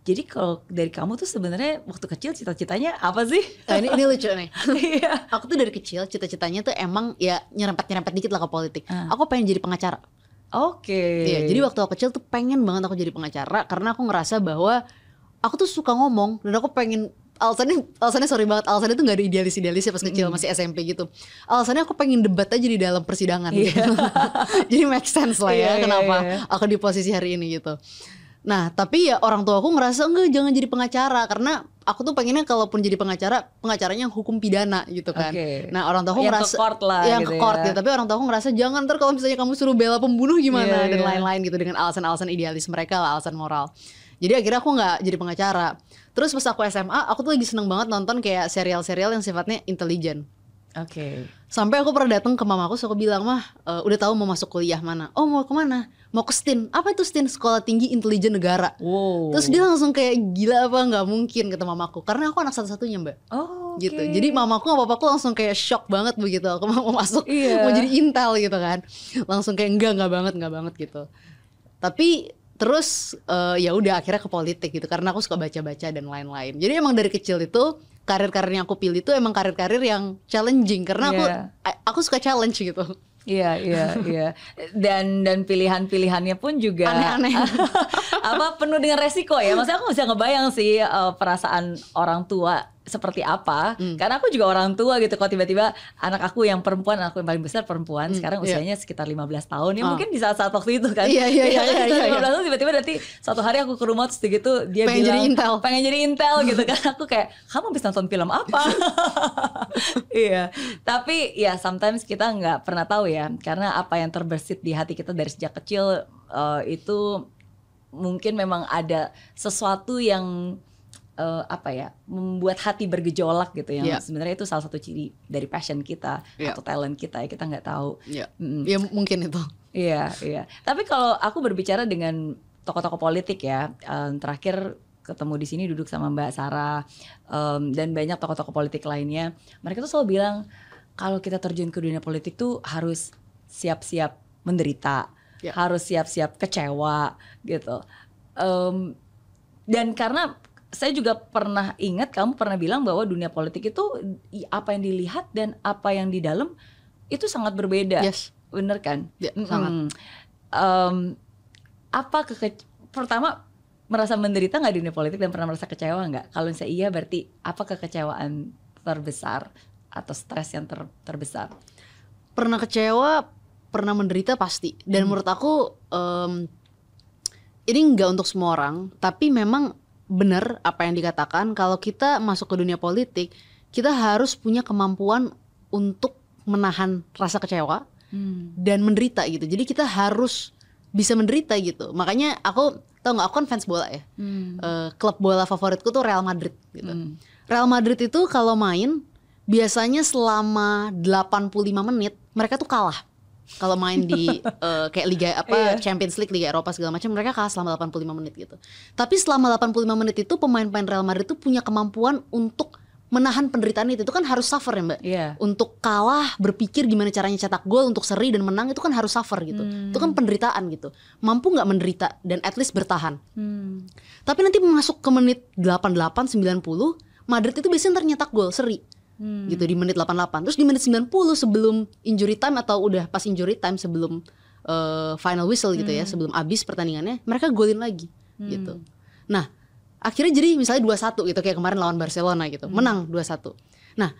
Speaker 2: Jadi kalau dari kamu tuh sebenarnya waktu kecil cita-citanya apa sih?
Speaker 1: nah ini, ini lucu nih
Speaker 2: Iya.
Speaker 1: aku tuh dari kecil cita-citanya tuh emang ya nyerempet-nyerempet dikit lah ke politik
Speaker 2: Ah.
Speaker 1: aku pengen jadi pengacara
Speaker 2: Oke.
Speaker 1: Iya, jadi waktu aku kecil tuh pengen banget aku jadi pengacara karena aku ngerasa bahwa aku tuh suka ngomong dan aku pengen alasannya alasannya sorry banget alasannya tuh nggak ada idealis idealisnya pas kecil masih SMP gitu alasannya aku pengen debat aja di dalam persidangan gitu jadi make sense lah ya
Speaker 2: iya,
Speaker 1: kenapa
Speaker 2: iya.
Speaker 1: aku di posisi hari ini gitu nah tapi ya orang tua aku ngerasa enggak jangan jadi pengacara. Karena aku tuh pengennya kalaupun jadi pengacara pengacaranya yang hukum pidana gitu kan.
Speaker 2: Oke.
Speaker 1: nah orang tua aku
Speaker 2: Yang ke
Speaker 1: ngerasa
Speaker 2: court lah
Speaker 1: yang
Speaker 2: gitu
Speaker 1: ke court
Speaker 2: ya.
Speaker 1: gitu tapi orang tua aku ngerasa jangan ntar kalau misalnya kamu suruh bela pembunuh gimana?
Speaker 2: Iya,
Speaker 1: dan
Speaker 2: iya.
Speaker 1: lain-lain gitu dengan alasan-alasan idealis mereka lah alasan moral. Jadi akhirnya aku nggak jadi pengacara. Terus pas aku SMA aku tuh lagi seneng banget nonton kayak serial-serial yang sifatnya intelijen
Speaker 2: Oke.
Speaker 1: sampai aku pernah datang ke mamaku terus aku bilang mah "Eh, udah tahu mau masuk kuliah mana oh mau ke mana mau ke STIN apa itu STIN sekolah tinggi intelijen negara
Speaker 2: Wow.
Speaker 1: terus dia langsung kayak gila apa nggak mungkin kata mamaku karena aku anak satu-satunya mbak
Speaker 2: Oh, oke.
Speaker 1: gitu. Jadi mamaku sama papaku langsung kayak shock banget begitu aku mau masuk
Speaker 2: Iya.
Speaker 1: mau jadi intel gitu kan. Langsung kayak enggak enggak banget enggak banget gitu. Tapi terus eh, ya udah akhirnya ke politik gitu karena aku suka baca-baca dan lain-lain. Jadi emang dari kecil itu karir-karir yang aku pilih itu emang karir-karir yang challenging karena aku
Speaker 2: Iya.
Speaker 1: aku suka challenge gitu.
Speaker 2: Iya, iya, iya. Dan dan pilihan-pilihannya pun juga
Speaker 1: Aneh-aneh.
Speaker 2: apa penuh dengan resiko ya. Maksudnya aku bisa ngebayang sih eh, perasaan orang tua seperti apa.
Speaker 1: Hmm.
Speaker 2: Karena aku juga orang tua gitu. Kalau tiba-tiba anak aku yang perempuan, anakku yang paling besar perempuan, sekarang
Speaker 1: iya.
Speaker 2: usianya sekitar 15 tahun. Ya
Speaker 1: Ah.
Speaker 2: mungkin di saat-saat waktu itu kan.
Speaker 1: Iya, iya, iya, iya, iya,
Speaker 2: 15 tahun tiba-tiba nanti suatu hari aku ke rumah terus gitu dia
Speaker 1: Pengen
Speaker 2: bilang
Speaker 1: jadi intel.
Speaker 2: pengen jadi intel gitu kan. Aku kayak kamu bisa nonton film apa? iya. Tapi ya sometimes kita nggak pernah tahu ya karena apa yang terbersit di hati kita dari sejak kecil eh, itu mungkin memang ada sesuatu yang eh, apa ya membuat hati bergejolak gitu yang
Speaker 1: Iya.
Speaker 2: sebenarnya itu salah satu ciri dari passion kita
Speaker 1: Iya.
Speaker 2: atau talent kita ya kita nggak tahu.
Speaker 1: Ya.
Speaker 2: Mm-mm.
Speaker 1: Ya mungkin itu.
Speaker 2: Iya, iya. Tapi kalau aku berbicara dengan tokoh-tokoh politik ya, em, terakhir ketemu di sini duduk sama Mbak Sarah em, dan banyak tokoh-tokoh politik lainnya, mereka tuh selalu bilang kalau kita terjun ke dunia politik tuh harus siap-siap menderita,
Speaker 1: Ya.
Speaker 2: harus siap-siap kecewa gitu. Em, dan karena saya juga pernah ingat kamu pernah bilang bahwa dunia politik itu apa yang dilihat dan apa yang di dalam itu sangat berbeda.
Speaker 1: Yes.
Speaker 2: Bener kan?
Speaker 1: Ya, sangat.
Speaker 2: Em, apa keke pertama merasa menderita nggak di dunia politik dan pernah merasa kecewa nggak? Kalau misalnya iya berarti apa kekecewaan terbesar atau stres yang ter, terbesar?
Speaker 1: Pernah kecewa, pernah menderita pasti. Dan hmm. menurut aku um, ini nggak untuk semua orang, tapi memang benar apa yang dikatakan kalau kita masuk ke dunia politik, kita harus punya kemampuan untuk menahan rasa kecewa hmm. dan menderita gitu. Jadi kita harus bisa menderita gitu. Makanya aku tau nggak aku kan fans bola ya hmm. uh, klub bola favoritku tuh Real Madrid gitu hmm. Real Madrid itu kalau main biasanya selama 85 menit mereka tuh kalah kalau main di uh, kayak liga apa yeah. Champions League Liga Eropa segala macam mereka kalah selama 85 menit gitu tapi selama 85 menit itu pemain-pemain Real Madrid itu punya kemampuan untuk menahan penderitaan itu itu kan harus suffer ya mbak
Speaker 2: yeah.
Speaker 1: untuk kalah berpikir gimana caranya cetak gol untuk seri dan menang itu kan harus suffer gitu hmm. itu kan penderitaan gitu mampu nggak menderita dan at least bertahan hmm. tapi nanti masuk ke menit 88 90 Madrid itu biasanya ternyata gol seri hmm. gitu di menit 88 terus di menit 90 sebelum injury time atau udah pas injury time sebelum uh, final whistle gitu ya, hmm. ya sebelum habis pertandingannya mereka golin lagi hmm. gitu nah akhirnya jadi misalnya 2-1 gitu kayak kemarin lawan Barcelona gitu. Hmm. Menang 2-1. Nah,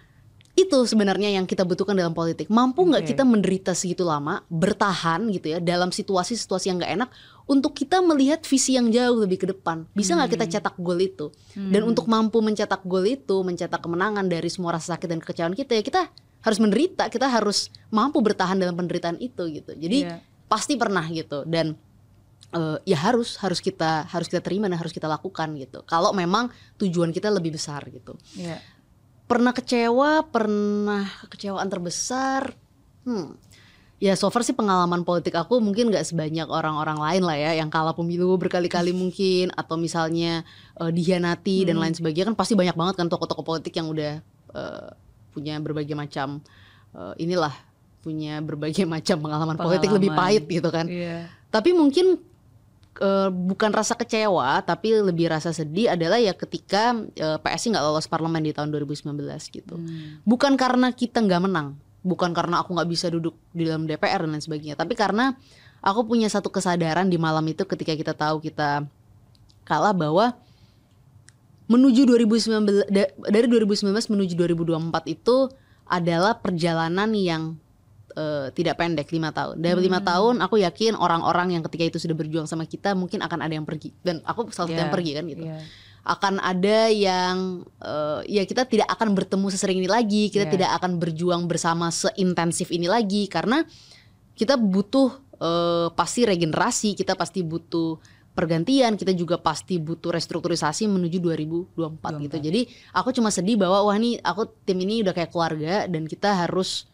Speaker 1: itu sebenarnya yang kita butuhkan dalam politik. Mampu nggak okay. kita menderita segitu lama, bertahan gitu ya dalam situasi-situasi yang nggak enak untuk kita melihat visi yang jauh lebih ke depan. Bisa nggak hmm. kita cetak gol itu? Hmm. Dan untuk mampu mencetak gol itu, mencetak kemenangan dari semua rasa sakit dan kekecewaan kita ya kita harus menderita, kita harus mampu bertahan dalam penderitaan itu gitu. Jadi yeah. pasti pernah gitu dan uh, ya harus harus kita harus kita terima dan harus kita lakukan gitu. Kalau memang tujuan kita lebih besar gitu.
Speaker 2: Yeah.
Speaker 1: Pernah kecewa, pernah kecewaan terbesar. Hmm. Ya so far sih pengalaman politik aku mungkin gak sebanyak orang-orang lain lah ya yang kalah pemilu berkali-kali mungkin atau misalnya uh, dihianati hmm. dan lain sebagainya kan pasti banyak banget kan tokoh-tokoh politik yang udah uh, punya berbagai macam uh, inilah punya berbagai macam pengalaman, pengalaman politik lebih pahit gitu kan.
Speaker 2: Yeah.
Speaker 1: Tapi mungkin uh, bukan rasa kecewa tapi lebih rasa sedih adalah ya ketika uh, PSI nggak lolos parlemen di tahun 2019 gitu. Hmm. Bukan karena kita nggak menang, bukan karena aku nggak bisa duduk di dalam DPR dan lain sebagainya, tapi karena aku punya satu kesadaran di malam itu ketika kita tahu kita kalah bahwa menuju 2019 dari 2019 menuju 2024 itu adalah perjalanan yang uh, tidak pendek lima tahun. Dari lima hmm. tahun aku yakin orang-orang yang ketika itu sudah berjuang sama kita mungkin akan ada yang pergi dan aku salah satu yeah. yang pergi kan gitu. Yeah. Akan ada yang uh, ya kita tidak akan bertemu sesering ini lagi, kita yeah. tidak akan berjuang bersama seintensif ini lagi karena kita butuh uh, pasti regenerasi, kita pasti butuh pergantian, kita juga pasti butuh restrukturisasi menuju 2024 24. gitu. Jadi aku cuma sedih bahwa wah nih aku tim ini udah kayak keluarga dan kita harus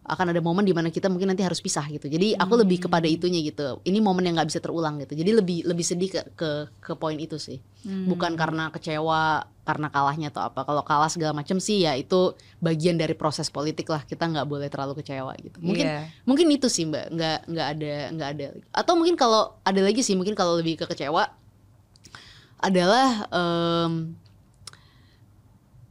Speaker 1: akan ada momen di mana kita mungkin nanti harus pisah gitu. Jadi aku hmm. lebih kepada itunya gitu. Ini momen yang nggak bisa terulang gitu. Jadi lebih lebih sedih ke ke, ke poin itu sih. Hmm. Bukan karena kecewa karena kalahnya atau apa. Kalau kalah segala macam sih ya itu bagian dari proses politik lah. Kita nggak boleh terlalu kecewa gitu. Mungkin yeah. mungkin itu sih Mbak. Nggak nggak ada nggak ada. Atau mungkin kalau ada lagi sih mungkin kalau lebih ke kecewa adalah um,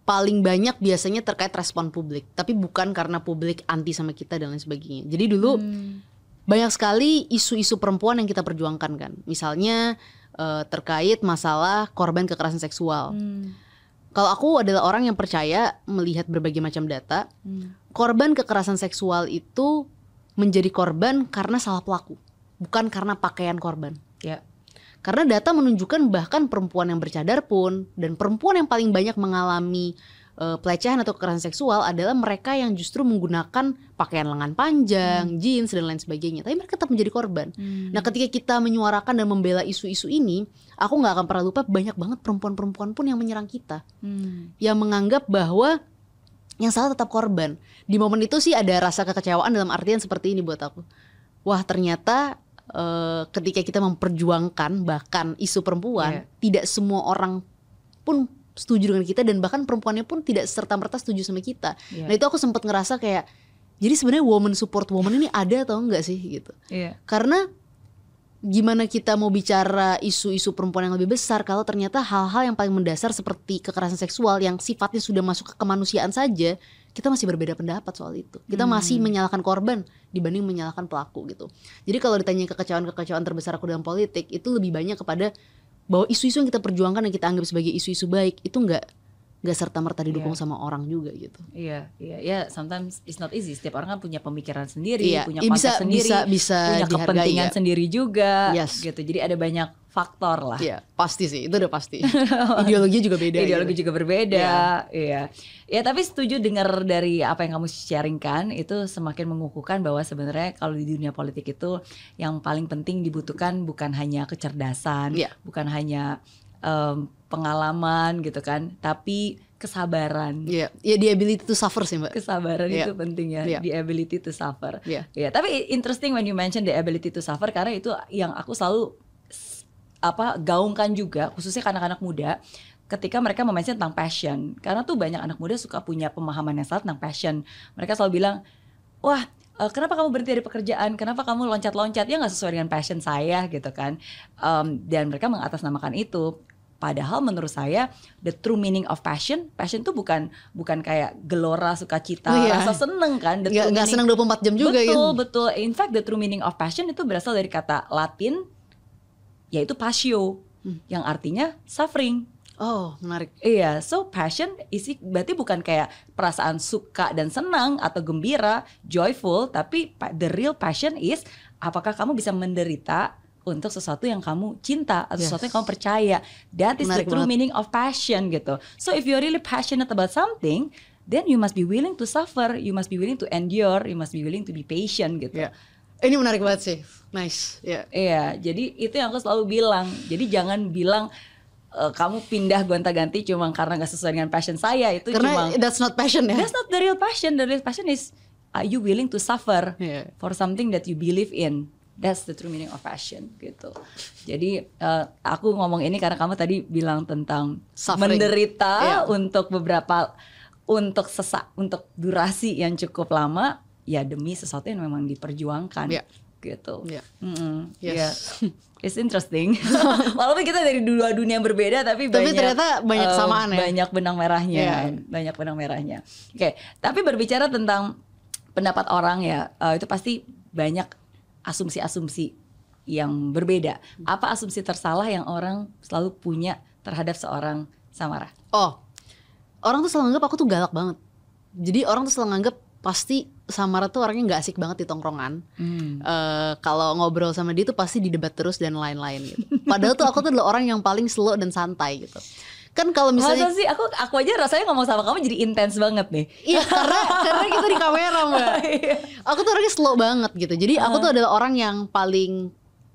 Speaker 1: paling banyak biasanya terkait respon publik, tapi bukan karena publik anti sama kita dan lain sebagainya. Jadi dulu hmm. banyak sekali isu-isu perempuan yang kita perjuangkan kan. Misalnya uh, terkait masalah korban kekerasan seksual. Hmm. Kalau aku adalah orang yang percaya melihat berbagai macam data, hmm. korban kekerasan seksual itu menjadi korban karena salah pelaku, bukan karena pakaian korban.
Speaker 2: Ya.
Speaker 1: Karena data menunjukkan bahkan perempuan yang bercadar pun dan perempuan yang paling banyak mengalami uh, pelecehan atau kekerasan seksual adalah mereka yang justru menggunakan pakaian lengan panjang, hmm. jeans dan lain sebagainya. Tapi mereka tetap menjadi korban. Hmm. Nah, ketika kita menyuarakan dan membela isu-isu ini, aku nggak akan pernah lupa banyak banget perempuan-perempuan pun yang menyerang kita, hmm. yang menganggap bahwa yang salah tetap korban. Di momen itu sih ada rasa kekecewaan dalam artian seperti ini buat aku. Wah, ternyata uh, ketika kita memperjuangkan bahkan isu perempuan, yeah. tidak semua orang pun setuju dengan kita dan bahkan perempuannya pun tidak serta merta setuju sama kita. Yeah. Nah itu aku sempat ngerasa kayak jadi sebenarnya woman support woman ini ada atau enggak sih gitu?
Speaker 2: Yeah.
Speaker 1: Karena gimana kita mau bicara isu-isu perempuan yang lebih besar kalau ternyata hal-hal yang paling mendasar seperti kekerasan seksual yang sifatnya sudah masuk ke kemanusiaan saja kita masih berbeda pendapat soal itu. Kita hmm. masih menyalahkan korban dibanding menyalahkan pelaku gitu. Jadi kalau ditanya kekecewaan-kekecewaan terbesar aku dalam politik itu lebih banyak kepada bahwa isu-isu yang kita perjuangkan yang kita anggap sebagai isu-isu baik itu nggak nggak serta merta didukung
Speaker 2: Iya.
Speaker 1: sama orang juga gitu.
Speaker 2: Iya, iya, ya. Sometimes it's not easy. Setiap orang kan punya pemikiran sendiri,
Speaker 1: Iya,
Speaker 2: punya
Speaker 1: ya
Speaker 2: konteks
Speaker 1: bisa
Speaker 2: sendiri,
Speaker 1: bisa bisa
Speaker 2: punya
Speaker 1: dihargai
Speaker 2: kepentingan
Speaker 1: ya.
Speaker 2: sendiri juga,
Speaker 1: Yes.
Speaker 2: gitu. Jadi ada banyak faktor lah.
Speaker 1: Iya, pasti sih, itu udah pasti. Ideologi juga beda.
Speaker 2: Ideologi
Speaker 1: gitu.
Speaker 2: juga berbeda, iya. Ya tapi setuju dengar dari apa yang kamu sharingkan itu semakin mengukuhkan bahwa sebenarnya kalau di dunia politik itu yang paling penting dibutuhkan bukan hanya kecerdasan,
Speaker 1: Iya.
Speaker 2: bukan hanya em, pengalaman gitu kan, tapi kesabaran.
Speaker 1: Iya, ya the ability to suffer sih mbak.
Speaker 2: Kesabaran
Speaker 1: Iya.
Speaker 2: itu penting ya,
Speaker 1: Iya.
Speaker 2: the ability to suffer.
Speaker 1: Iya.
Speaker 2: Ya, tapi interesting when you mention the ability to suffer karena itu yang aku selalu apa gaungkan juga khususnya anak-anak muda ketika mereka mention tentang passion. Karena tuh banyak anak muda suka punya pemahaman yang salah tentang passion. Mereka selalu bilang, "Wah, eh, kenapa kamu berhenti dari pekerjaan? Kenapa kamu loncat-loncat? Ya nggak sesuai dengan passion saya gitu kan." Em, dan mereka mengatasnamakan itu. Padahal menurut saya the true meaning of passion, passion tuh bukan bukan kayak gelora, sukacita,
Speaker 1: Oh, iya.
Speaker 2: rasa seneng kan. The
Speaker 1: nggak
Speaker 2: meaning-
Speaker 1: senang 24 jam juga
Speaker 2: betul,
Speaker 1: gitu.
Speaker 2: betul. In fact, the true meaning of passion itu berasal dari kata Latin yaitu passio
Speaker 1: Hmm.
Speaker 2: yang artinya suffering.
Speaker 1: Oh, menarik.
Speaker 2: Iya, so passion isi berarti bukan kayak perasaan suka dan senang atau gembira, joyful, tapi the real passion is apakah kamu bisa menderita untuk sesuatu yang kamu cinta atau
Speaker 1: Yes.
Speaker 2: sesuatu yang kamu percaya. That is
Speaker 1: Menarik
Speaker 2: the true
Speaker 1: banget.
Speaker 2: meaning of passion gitu. So if you're really passionate about something, then you must be willing to suffer, you must be willing to endure, you must be willing to be patient gitu.
Speaker 1: Iya. Ini menarik banget sih. Nice. Ya.
Speaker 2: Iya, jadi itu yang aku selalu bilang. Jadi jangan bilang eh, kamu pindah gonta-ganti cuma karena nggak sesuai dengan passion saya itu
Speaker 1: Karena
Speaker 2: cuma
Speaker 1: that's not passion ya.
Speaker 2: that's not the real passion. The real passion is are you willing to suffer
Speaker 1: Iya.
Speaker 2: for something that you believe in. That's the true meaning of passion gitu. Jadi eh, aku ngomong ini karena kamu tadi bilang tentang
Speaker 1: Suffering.
Speaker 2: menderita
Speaker 1: Iya.
Speaker 2: untuk beberapa untuk sesak untuk durasi yang cukup lama ya demi sesuatu yang memang diperjuangkan
Speaker 1: Iya.
Speaker 2: gitu.
Speaker 1: Iya.
Speaker 2: Mm-mm,
Speaker 1: Yes.
Speaker 2: iya. It's interesting. Walaupun kita dari dua dunia yang berbeda tapi,
Speaker 1: Tapi
Speaker 2: banyak
Speaker 1: ternyata banyak
Speaker 2: eh,
Speaker 1: kesamaan ya.
Speaker 2: Banyak benang merahnya,
Speaker 1: Iya.
Speaker 2: banyak benang merahnya. Oke, tapi berbicara tentang pendapat orang ya, eh, itu pasti banyak asumsi-asumsi yang berbeda. Apa asumsi tersalah yang orang selalu punya terhadap seorang Samara?
Speaker 1: Oh, orang tuh selalu nganggap aku tuh galak banget. Jadi orang tuh selalu nganggap pasti Samara tuh orangnya nggak asik banget di tongkrongan.
Speaker 2: Hmm.
Speaker 1: Eh, kalau ngobrol sama dia tuh pasti didebat terus dan lain-lain gitu. Padahal tuh aku tuh adalah orang yang paling slow dan santai gitu. Kan kalau misalnya
Speaker 2: Masa sih aku aku aja rasanya ngomong sama kamu jadi intens banget nih.
Speaker 1: Iya karena karena kita di kamera mbak. Aku tuh orangnya slow banget gitu. Jadi aku tuh adalah orang yang paling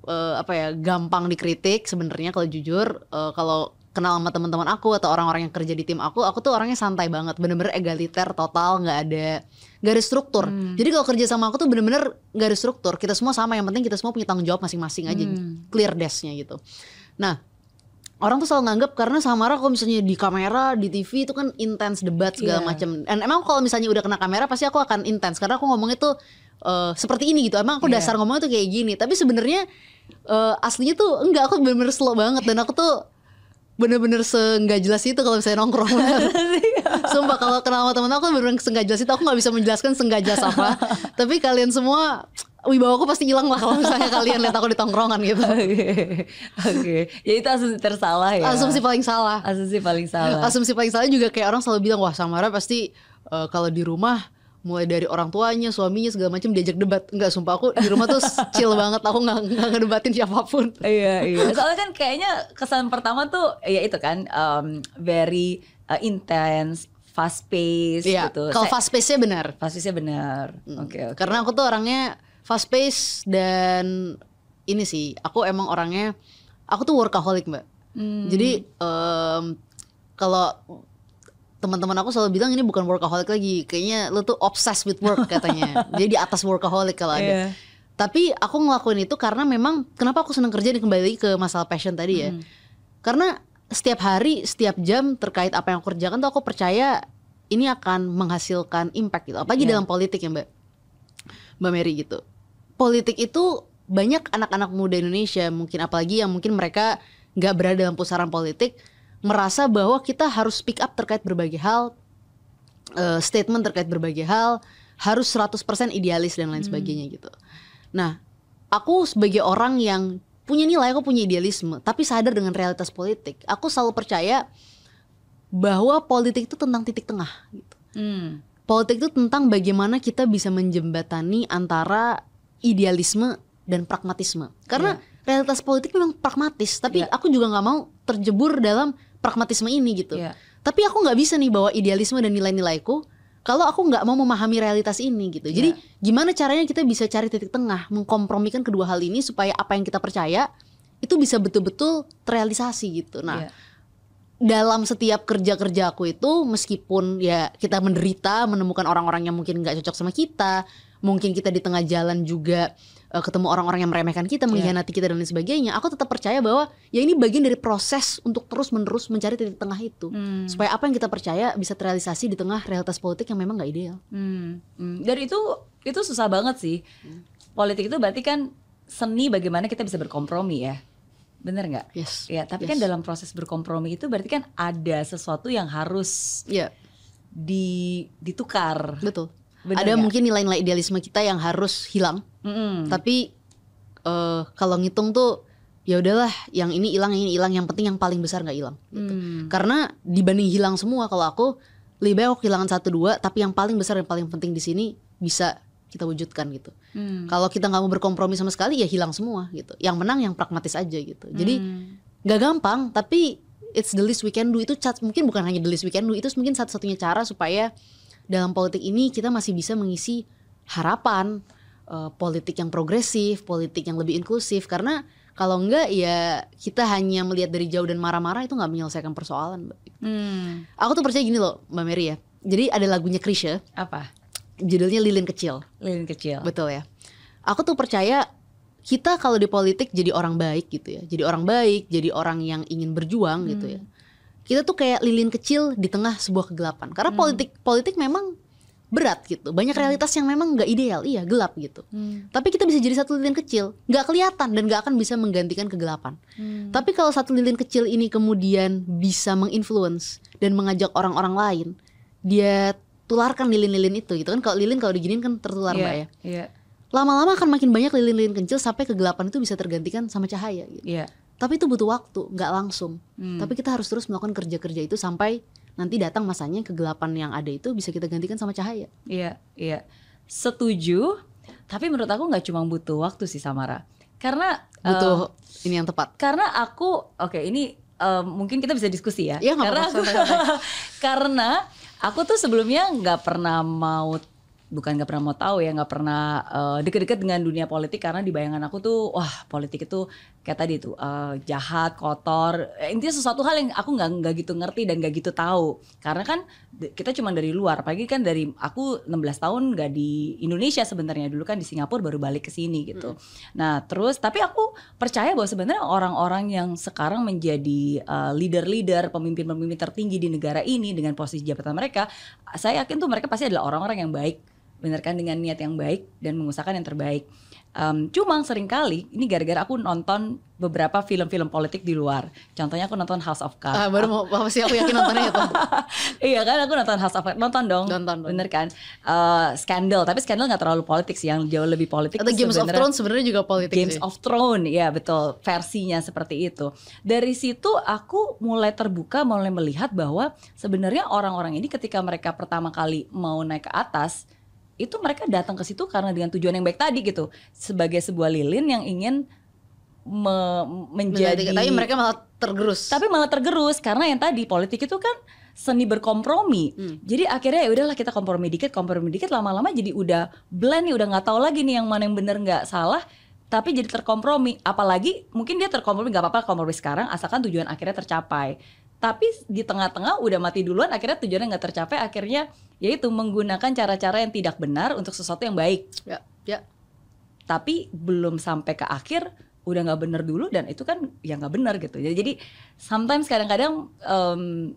Speaker 1: eh, apa ya gampang dikritik sebenarnya kalau jujur. Eh, kalau kenal sama teman-teman aku atau orang-orang yang kerja di tim aku, aku tuh orangnya santai banget, bener-bener egaliter total, nggak ada nggak ada struktur. Jadi kalau kerja sama aku tuh bener-bener nggak ada struktur. Kita semua sama, yang penting kita semua punya tanggung jawab masing-masing aja, clear desk-nya gitu. Nah orang tuh selalu nganggap karena Samara kalau misalnya di kamera di TV itu kan intens debat segala
Speaker 2: Iya.
Speaker 1: macam. Dan emang kalau misalnya udah kena kamera pasti aku akan intens karena aku ngomongnya tuh eh, seperti ini gitu. Emang aku
Speaker 2: Iya.
Speaker 1: dasar ngomongnya tuh kayak gini. Tapi sebenarnya eh, aslinya tuh enggak. Aku bener-bener slow banget. Dan aku tuh bener-bener seenggak jelas itu kalau misalnya nongkrong. Sumpah kalau kenal sama temen aku bener-bener seenggak jelas itu aku nggak bisa menjelaskan seenggak jelas apa. Tapi kalian semua wibawa aku pasti hilang lah kalau misalnya kalian lihat aku di tongkrongan gitu
Speaker 2: Oke, oke. Ya itu asumsi tersalah ya.
Speaker 1: asumsi paling salah
Speaker 2: Asumsi paling salah.
Speaker 1: asumsi paling salah juga kayak orang selalu bilang wah Samara pasti eh, kalau di rumah mulai dari orang tuanya, suaminya segala macam diajak debat. Enggak, sumpah aku di rumah tuh chill banget. Aku nggak nggak ngedebatin siapa pun.
Speaker 2: iya iya. Soalnya kan kayaknya kesan pertama tuh ya itu kan um, very uh, intense, fast pace
Speaker 1: Iya.
Speaker 2: gitu.
Speaker 1: Kalau fast pace-nya benar.
Speaker 2: fast pace-nya benar. Oke oke.
Speaker 1: Karena aku tuh orangnya fast pace dan ini sih, aku emang orangnya aku tuh workaholic, Mbak.
Speaker 2: Hmm.
Speaker 1: Jadi em, kalau teman-teman aku selalu bilang ini bukan workaholic lagi, kayaknya lu tuh obsessed with work katanya. Jadi di atas workaholic kalau ada.
Speaker 2: Iya.
Speaker 1: Tapi aku ngelakuin itu karena memang kenapa aku senang kerja dan kembali lagi ke masalah passion tadi ya. Karena setiap hari, setiap jam terkait apa yang aku kerjakan tuh aku percaya ini akan menghasilkan impact gitu. Apalagi
Speaker 2: Iya.
Speaker 1: dalam politik ya Mbak. Mbak Mary gitu. Politik itu banyak anak-anak muda Indonesia mungkin apalagi yang mungkin mereka nggak berada dalam pusaran politik merasa bahwa kita harus speak up terkait berbagai hal eh, statement terkait berbagai hal harus 100% idealis dan lain sebagainya gitu. Nah, aku sebagai orang yang punya nilai, aku punya idealisme, tapi sadar dengan realitas politik. Aku selalu percaya bahwa politik itu tentang titik tengah gitu.
Speaker 2: Hmm.
Speaker 1: Politik itu tentang bagaimana kita bisa menjembatani antara idealisme dan pragmatisme. Karena realitas politik memang pragmatis, tapi
Speaker 2: Iya.
Speaker 1: aku juga nggak mau terjebur dalam pragmatisme ini gitu.
Speaker 2: Iya.
Speaker 1: Tapi aku nggak bisa nih bawa idealisme dan nilai-nilaiku kalau aku nggak mau memahami realitas ini gitu. Jadi gimana caranya kita bisa cari titik tengah, mengkompromikan kedua hal ini supaya apa yang kita percaya itu bisa betul-betul terrealisasi gitu. Nah,
Speaker 2: Iya.
Speaker 1: dalam setiap kerja-kerja aku itu meskipun ya kita menderita menemukan orang-orang yang mungkin nggak cocok sama kita mungkin kita di tengah jalan juga eh, ketemu orang-orang yang meremehkan kita mengkhianati kita dan lain sebagainya aku tetap percaya bahwa ya ini bagian dari proses untuk terus menerus mencari titik tengah itu
Speaker 2: Hmm.
Speaker 1: supaya apa yang kita percaya bisa terrealisasi di tengah realitas politik yang memang nggak ideal
Speaker 2: Hmm, hmm. Dan itu itu susah banget sih. Politik itu berarti kan seni bagaimana kita bisa berkompromi ya. Bener nggak?
Speaker 1: yes
Speaker 2: Ya, tapi
Speaker 1: Yes.
Speaker 2: kan dalam proses berkompromi itu berarti kan ada sesuatu yang harus
Speaker 1: ya
Speaker 2: di ditukar.
Speaker 1: betul
Speaker 2: Bener
Speaker 1: ada
Speaker 2: nggak?
Speaker 1: mungkin nilai-nilai idealisme kita yang harus hilang
Speaker 2: Mm-mm.
Speaker 1: tapi eh kalau ngitung tuh ya udahlah yang ini hilang yang ini hilang yang penting yang paling besar nggak hilang gitu.
Speaker 2: Hmm.
Speaker 1: karena dibanding hilang semua kalau aku lebih baik aku kehilangan satu dua tapi yang paling besar yang paling penting di sini bisa kita wujudkan gitu
Speaker 2: Hmm.
Speaker 1: kalau kita nggak mau berkompromi sama sekali ya hilang semua gitu yang menang yang pragmatis aja gitu jadi
Speaker 2: Hmm.
Speaker 1: nggak gampang tapi it's the least we can do itu cat mungkin bukan hanya the least we can do itu mungkin satu-satunya cara supaya dalam politik ini kita masih bisa mengisi harapan eh, politik yang progresif politik yang lebih inklusif karena kalau enggak ya kita hanya melihat dari jauh dan marah-marah itu nggak menyelesaikan persoalan Mbak.
Speaker 2: Hmm.
Speaker 1: aku tuh percaya gini loh mbak Mary ya jadi ada lagunya Krisya
Speaker 2: Apa?
Speaker 1: judulnya Lilin Kecil
Speaker 2: Lilin kecil.
Speaker 1: Betul ya. Aku tuh percaya kita kalau di politik jadi orang baik gitu ya. Jadi orang baik, jadi orang yang ingin berjuang gitu ya. Kita tuh kayak lilin kecil di tengah sebuah kegelapan. Karena politik politik memang berat gitu. Banyak realitas yang memang nggak ideal, iya gelap gitu.
Speaker 2: Hmm.
Speaker 1: Tapi kita bisa jadi satu lilin kecil, nggak kelihatan dan nggak akan bisa menggantikan kegelapan.
Speaker 2: Hmm.
Speaker 1: Tapi kalau satu lilin kecil ini kemudian bisa menginfluence dan mengajak orang-orang lain, dia tularkan lilin-lilin itu gitu kan. Kalau lilin kalau diginin kan tertular mbak ya.
Speaker 2: Iya.
Speaker 1: lama-lama akan makin banyak lilin-lilin kecil sampai kegelapan itu bisa tergantikan sama cahaya gitu.
Speaker 2: Iya.
Speaker 1: Tapi itu butuh waktu, nggak langsung.
Speaker 2: Hmm.
Speaker 1: Tapi kita harus terus melakukan kerja-kerja itu sampai nanti datang masanya kegelapan yang ada itu bisa kita gantikan sama cahaya.
Speaker 2: Iya, iya. Setuju. Tapi menurut aku nggak cuma butuh waktu sih Samara. Karena
Speaker 1: Butuh ini yang tepat.
Speaker 2: karena aku oke ini eh, mungkin kita bisa diskusi ya.
Speaker 1: Nggak
Speaker 2: karena aku, karena aku tuh sebelumnya nggak pernah mau bukan nggak pernah mau tahu ya nggak pernah eh, deket-deket dengan dunia politik karena di bayangan aku tuh wah politik itu kayak tadi tuh eh, jahat kotor. Eh, intinya sesuatu hal yang aku nggak nggak gitu ngerti dan nggak gitu tahu. Karena kan kita cuma dari luar. Apalagi kan dari aku 16 tahun nggak di Indonesia sebenarnya. Dulu kan di Singapura baru balik ke sini gitu. Nah terus tapi aku percaya bahwa sebenarnya orang-orang yang sekarang menjadi eh, leader-leader pemimpin-pemimpin tertinggi di negara ini dengan posisi jabatan mereka saya yakin tuh mereka pasti adalah orang-orang yang baik bener kan dengan niat yang baik dan mengusahakan yang terbaik. Em, cuma sering kali ini gara-gara aku nonton beberapa film-film politik di luar. Contohnya aku nonton House of Cards.
Speaker 1: Ah, baru mau apa sih aku yakin nontonnya itu.
Speaker 2: iya kan aku nonton House of Cards. Nonton dong.
Speaker 1: Nonton dong.
Speaker 2: Bener kan? Eh, Scandal, tapi Scandal nggak terlalu politik sih, yang jauh lebih politik.
Speaker 1: Atau Games of Thrones sebenarnya juga politik
Speaker 2: Games
Speaker 1: sih.
Speaker 2: of Thrones, ya betul, versinya seperti itu. Dari situ aku mulai terbuka, mulai melihat bahwa sebenarnya orang-orang ini ketika mereka pertama kali mau naik ke atas, itu mereka datang ke situ karena dengan tujuan yang baik tadi gitu, sebagai sebuah lilin yang ingin me- menjadi.
Speaker 1: Tapi mereka malah tergerus.
Speaker 2: Tapi malah tergerus karena yang tadi politik itu kan seni berkompromi.
Speaker 1: Hmm.
Speaker 2: Jadi akhirnya ya udahlah kita kompromi dikit, kompromi dikit lama-lama jadi udah blend nih, udah nggak tahu lagi nih yang mana yang bener nggak salah. Tapi jadi terkompromi. Apalagi mungkin dia terkompromi nggak apa-apa kompromi sekarang asalkan tujuan akhirnya tercapai. Tapi di tengah-tengah udah mati duluan akhirnya tujuannya nggak tercapai akhirnya yaitu menggunakan cara-cara yang tidak benar untuk sesuatu yang baik.
Speaker 1: ya, ya.
Speaker 2: Tapi belum sampai ke akhir udah nggak bener dulu dan itu kan ya nggak benar gitu. Jadi jadi sometimes kadang-kadang em,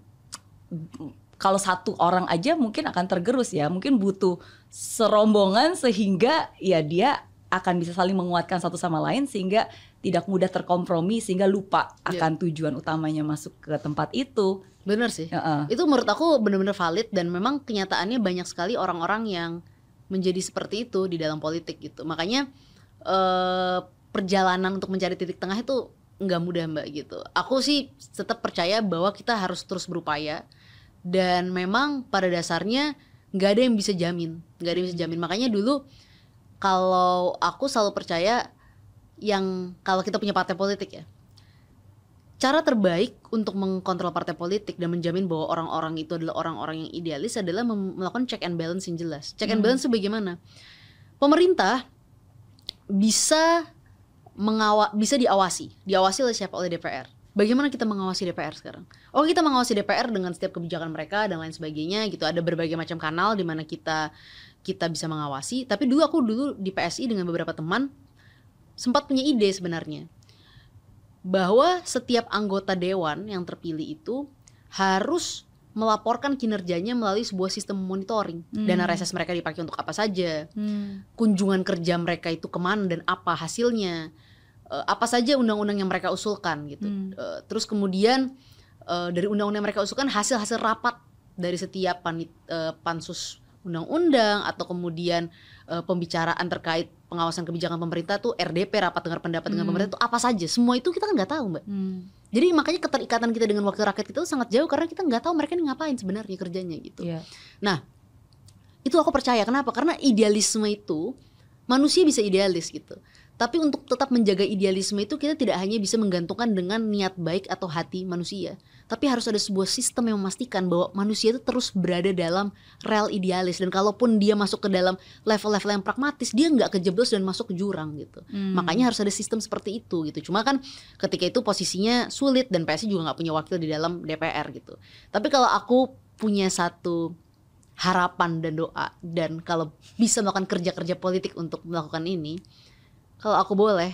Speaker 2: kalau satu orang aja mungkin akan tergerus ya, mungkin butuh serombongan sehingga ya dia akan bisa saling menguatkan satu sama lain sehingga tidak mudah terkompromi sehingga lupa
Speaker 1: Iya.
Speaker 2: akan tujuan utamanya masuk ke tempat itu.
Speaker 1: Bener sih.
Speaker 2: Heeh.
Speaker 1: Itu menurut aku benar-benar valid dan memang kenyataannya banyak sekali orang-orang yang menjadi seperti itu di dalam politik gitu. Makanya eh, perjalanan untuk mencari titik tengah itu nggak mudah mbak gitu. Aku sih tetap percaya bahwa kita harus terus berupaya dan memang pada dasarnya nggak ada yang bisa jamin, nggak ada yang bisa jamin. Makanya dulu kalau aku selalu percaya yang kalau kita punya partai politik ya, cara terbaik untuk mengkontrol partai politik dan menjamin bahwa orang-orang itu adalah orang-orang yang idealis adalah melakukan check and balance yang jelas. Check and balance itu bagaimana? Pemerintah bisa mengawa bisa diawasi, diawasi oleh siapa oleh DPR. Bagaimana kita mengawasi DPR sekarang? Oh kita mengawasi DPR dengan setiap kebijakan mereka dan lain sebagainya gitu. Ada berbagai macam kanal di mana kita kita bisa mengawasi. Tapi dulu aku dulu di PSI dengan beberapa teman sempat punya ide sebenarnya bahwa setiap anggota dewan yang terpilih itu harus melaporkan kinerjanya melalui sebuah sistem monitoring hmm. dana reses mereka dipakai untuk apa saja hmm. kunjungan kerja mereka itu ke mana dan apa hasilnya uh, apa saja undang-undang yang mereka usulkan gitu hmm. uh, terus kemudian uh, dari undang-undang yang mereka usulkan hasil-hasil rapat dari setiap panit, uh, pansus undang-undang atau kemudian uh, pembicaraan terkait pengawasan kebijakan pemerintah tuh RDP rapat dengar pendapat hmm. dengan pemerintah itu apa saja semua itu kita kan nggak tahu mbak hmm. jadi makanya keterikatan kita dengan wakil rakyat kita itu sangat jauh karena kita nggak tahu mereka ini ngapain sebenarnya kerjanya gitu yeah. nah itu aku percaya kenapa karena idealisme itu manusia bisa idealis gitu tapi untuk tetap menjaga idealisme itu kita tidak hanya bisa menggantungkan dengan niat baik atau hati manusia, tapi harus ada sebuah sistem yang memastikan bahwa manusia itu terus berada dalam rel idealis dan kalaupun dia masuk ke dalam level-level yang pragmatis, dia nggak kejeblos dan masuk ke jurang gitu. Hmm. Makanya harus ada sistem seperti itu gitu. Cuma kan ketika itu posisinya sulit dan PSI juga nggak punya wakil di dalam DPR gitu. Tapi kalau aku punya satu harapan dan doa dan kalau bisa melakukan kerja-kerja politik untuk melakukan ini kalau aku boleh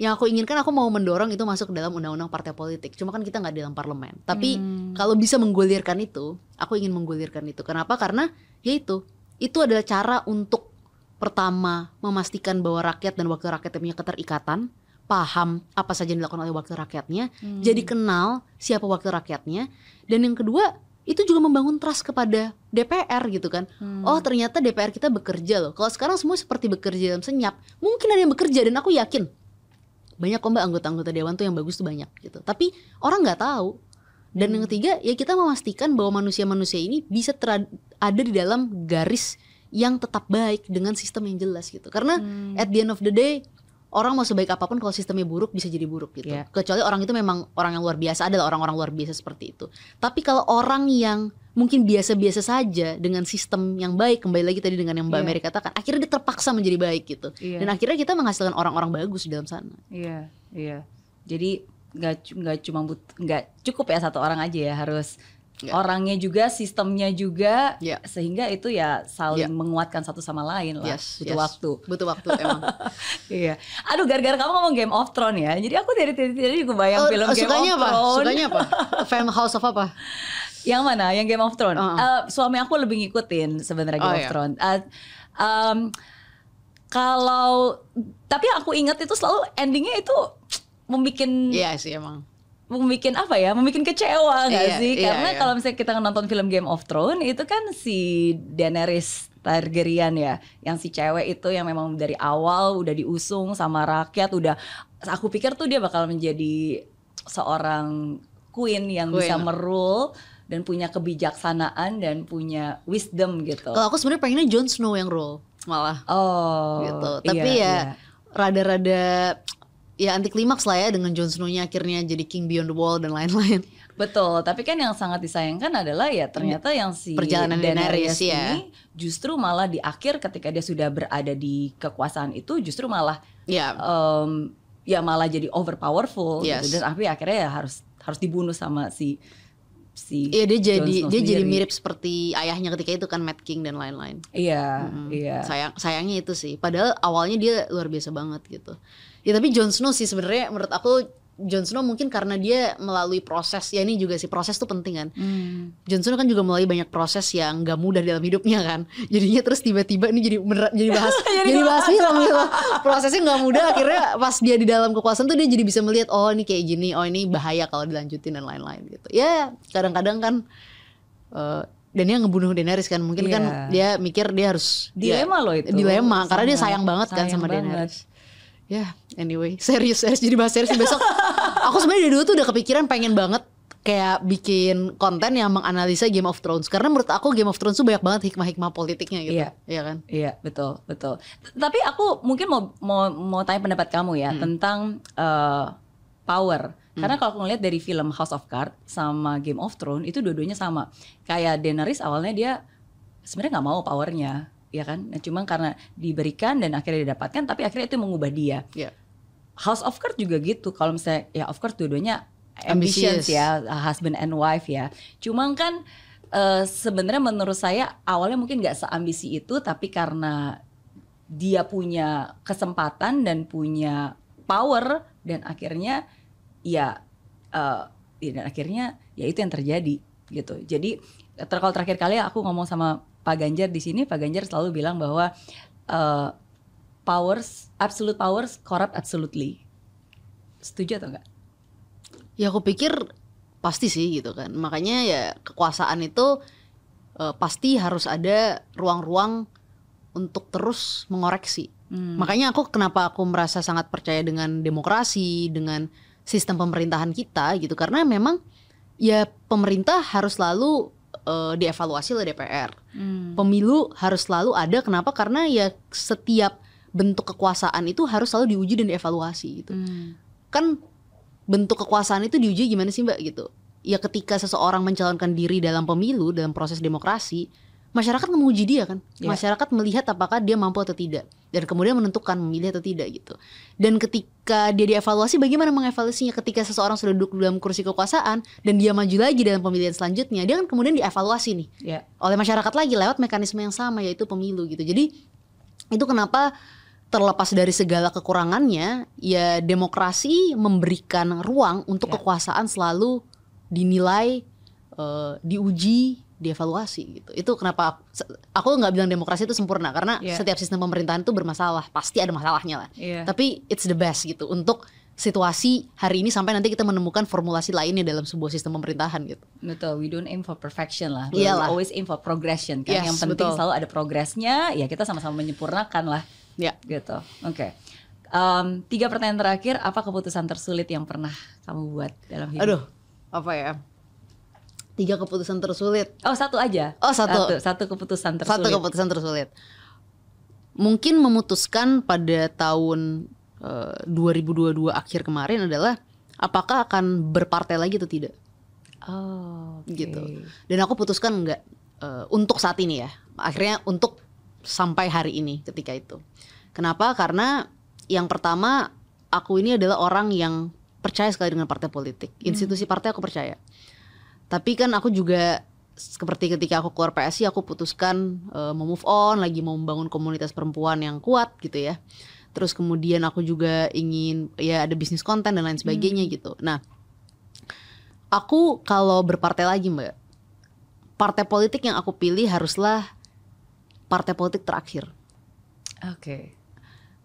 Speaker 1: yang aku inginkan aku mau mendorong itu masuk ke dalam undang-undang partai politik. Cuma kan kita nggak di dalam parlemen. Tapi hmm. kalau bisa menggulirkan itu, aku ingin menggulirkan itu. Kenapa? Karena ya itu, itu adalah cara untuk pertama memastikan bahwa rakyat dan wakil rakyat punya keterikatan, paham apa saja yang dilakukan oleh wakil rakyatnya, hmm. jadi kenal siapa wakil rakyatnya, dan yang kedua itu juga membangun trust kepada DPR gitu kan. Hmm. Oh ternyata DPR kita bekerja loh. Kalau sekarang semua seperti bekerja dalam senyap, mungkin ada yang bekerja dan aku yakin banyak kok mbak anggota-anggota dewan tuh yang bagus tuh banyak gitu. Tapi orang nggak tahu. Dan hmm. yang ketiga ya kita memastikan bahwa manusia-manusia ini bisa ada di dalam garis yang tetap baik dengan sistem yang jelas gitu. Karena hmm. at the end of the day orang mau sebaik apa pun kalau sistemnya buruk bisa jadi buruk gitu. Yeah. Kecuali orang itu memang orang yang luar biasa adalah orang-orang luar biasa seperti itu. Tapi kalau orang yang mungkin biasa-biasa saja dengan sistem yang baik kembali lagi tadi dengan yang Mbak yeah. Mary katakan, akhirnya dia terpaksa menjadi baik gitu. Yeah. Dan akhirnya kita menghasilkan orang-orang bagus di dalam sana.
Speaker 2: Iya, yeah, iya. Yeah. Jadi nggak nggak cuma nggak cukup ya satu orang aja ya harus yeah. orangnya juga sistemnya juga yeah. sehingga itu ya saling yeah. menguatkan satu sama lain lah yes, butuh yes. waktu
Speaker 1: butuh waktu emang
Speaker 2: iya aduh gara-gara kamu ngomong Game of Thrones ya jadi aku dari tadi tadi juga bayang oh, film Game
Speaker 1: sukanya
Speaker 2: of
Speaker 1: apa? Thrones sukanya apa Fan House of apa
Speaker 2: yang mana yang Game of Thrones uh -uh. uh, suami aku lebih ngikutin sebenarnya Game oh, of iya. Thrones uh, um, kalau tapi aku ingat itu selalu endingnya itu membuat
Speaker 1: Iya sih emang
Speaker 2: membuat apa ya, membuat kecewa gak iya, sih? Iya, Karena iya. kalau misalnya kita nonton film Game of Thrones itu kan si Daenerys Targaryen ya, yang si cewek itu yang memang dari awal udah diusung sama rakyat, udah aku pikir tuh dia bakal menjadi seorang queen yang queen. bisa merule dan punya kebijaksanaan dan punya wisdom gitu.
Speaker 1: Kalau aku sebenarnya pengennya Jon Snow yang rule malah.
Speaker 2: Oh.
Speaker 1: Gitu. Tapi iya, ya rada-rada ya anti klimaks lah ya dengan Jon Snow-nya akhirnya jadi King Beyond the Wall dan lain-lain.
Speaker 2: Betul, tapi kan yang sangat disayangkan adalah ya ternyata yang si
Speaker 1: perjalanan Daenerys, Daenerys ya.
Speaker 2: ini justru malah di akhir ketika dia sudah berada di kekuasaan itu justru malah ya um, ya malah jadi over powerful gitu. yes. gitu. dan tapi akhirnya ya harus harus dibunuh sama si si
Speaker 1: Iya dia jadi dia sendiri. jadi mirip seperti ayahnya ketika itu kan Mad King dan lain-lain.
Speaker 2: Iya, hmm, iya.
Speaker 1: Sayang sayangnya itu sih. Padahal awalnya dia luar biasa banget gitu. Ya tapi Jon Snow sih sebenarnya menurut aku Jon Snow mungkin karena dia melalui proses ya ini juga sih proses tuh penting kan. Hmm. Jon Snow kan juga melalui banyak proses yang gak mudah dalam hidupnya kan. Jadinya terus tiba-tiba ini jadi bener, jadi bahas jadi, jadi bahas film gitu. Prosesnya gak mudah akhirnya pas dia di dalam kekuasaan tuh dia jadi bisa melihat oh ini kayak gini, oh ini bahaya kalau dilanjutin dan lain-lain gitu. Ya kadang-kadang kan uh, dan dia ngebunuh Daenerys kan mungkin yeah. kan dia mikir dia harus
Speaker 2: dilema
Speaker 1: ya,
Speaker 2: loh itu
Speaker 1: dilema karena dia sayang banget kan sayang kan sama banget. Daenerys Ya, anyway, serius serius jadi bahas serius besok. aku sebenarnya dari dulu tuh udah kepikiran pengen banget kayak bikin konten yang menganalisa Game of Thrones karena menurut aku Game of Thrones tuh banyak banget hikmah-hikmah politiknya gitu.
Speaker 2: Iya.
Speaker 1: Iya kan?
Speaker 2: Iya betul betul. Tapi aku mungkin mau mau mau tanya pendapat kamu ya tentang eh, power. Karena kalau aku ngeliat dari film House of Cards sama Game of Thrones itu dua-duanya sama. Kayak Daenerys awalnya dia sebenarnya nggak mau powernya, ya kan? Nah, cuma karena diberikan dan akhirnya didapatkan, tapi akhirnya itu mengubah dia.
Speaker 1: Iya.
Speaker 2: House of Cards juga gitu. Kalau misalnya ya of course dua-duanya
Speaker 1: Ambitious.
Speaker 2: ya, husband and wife ya. Cuma kan eh, sebenarnya menurut saya awalnya mungkin nggak seambisi itu, tapi karena dia punya kesempatan dan punya power dan akhirnya ya ya, dan akhirnya ya itu yang terjadi gitu. Jadi ter kalau terakhir kali aku ngomong sama Pak Ganjar di sini, Pak Ganjar selalu bilang bahwa eh, powers, absolute powers corrupt absolutely. Setuju atau enggak?
Speaker 1: Ya aku pikir pasti sih gitu kan. Makanya ya kekuasaan itu eh, pasti harus ada ruang-ruang untuk terus mengoreksi. Makanya aku kenapa aku merasa sangat percaya dengan demokrasi, dengan sistem pemerintahan kita gitu karena memang ya pemerintah harus selalu eh, dievaluasi oleh DPR. Pemilu harus selalu ada kenapa? Karena ya setiap bentuk kekuasaan itu harus selalu diuji dan dievaluasi gitu. Kan bentuk kekuasaan itu diuji gimana sih Mbak gitu. Ya ketika seseorang mencalonkan diri dalam pemilu dalam proses demokrasi, masyarakat menguji dia kan.
Speaker 2: Ya.
Speaker 1: Masyarakat melihat apakah dia mampu atau tidak dan kemudian menentukan memilih atau tidak gitu. Dan ketika dia dievaluasi bagaimana mengevaluasinya ketika seseorang sudah duduk dalam kursi kekuasaan dan dia maju lagi dalam pemilihan selanjutnya, dia kan kemudian dievaluasi nih
Speaker 2: Ya.
Speaker 1: oleh masyarakat lagi lewat mekanisme yang sama yaitu pemilu gitu. Jadi itu kenapa terlepas dari segala kekurangannya ya demokrasi memberikan ruang untuk
Speaker 2: Ya.
Speaker 1: kekuasaan selalu dinilai eh, diuji dievaluasi gitu itu kenapa aku, nggak bilang demokrasi itu sempurna karena
Speaker 2: Ya.
Speaker 1: setiap sistem pemerintahan itu bermasalah pasti ada masalahnya lah
Speaker 2: Iya.
Speaker 1: tapi it's the best gitu untuk situasi hari ini sampai nanti kita menemukan formulasi lainnya dalam sebuah sistem pemerintahan gitu
Speaker 2: Betul, we don't aim for perfection lah. We
Speaker 1: Iyalah.
Speaker 2: always aim for progression kan.
Speaker 1: Yes,
Speaker 2: yang penting
Speaker 1: betul.
Speaker 2: selalu ada progresnya, ya kita sama-sama menyempurnakan lah.
Speaker 1: ya
Speaker 2: Gitu. Oke. Em, tiga pertanyaan terakhir, apa keputusan tersulit yang pernah kamu buat dalam hidup?
Speaker 1: aduh apa ya tiga keputusan tersulit
Speaker 2: Oh satu aja.
Speaker 1: Oh, satu.
Speaker 2: Satu, satu keputusan tersulit.
Speaker 1: Satu keputusan tersulit. Mungkin memutuskan pada tahun eh, 2022 akhir kemarin adalah apakah akan berpartai lagi atau tidak
Speaker 2: Oh, oke.
Speaker 1: gitu. Dan aku putuskan enggak eh, untuk saat ini ya. Akhirnya untuk sampai hari ini ketika itu. Kenapa? Karena yang pertama aku ini adalah orang yang percaya sekali dengan partai politik. Institusi partai aku percaya. Tapi kan aku juga seperti ketika aku keluar PSI aku putuskan eh, mau move on lagi mau membangun komunitas perempuan yang kuat gitu ya. Terus kemudian aku juga ingin ya ada bisnis konten dan lain sebagainya gitu. Nah, aku kalau berpartai lagi Mbak, partai politik yang aku pilih haruslah partai politik terakhir.
Speaker 2: Oke.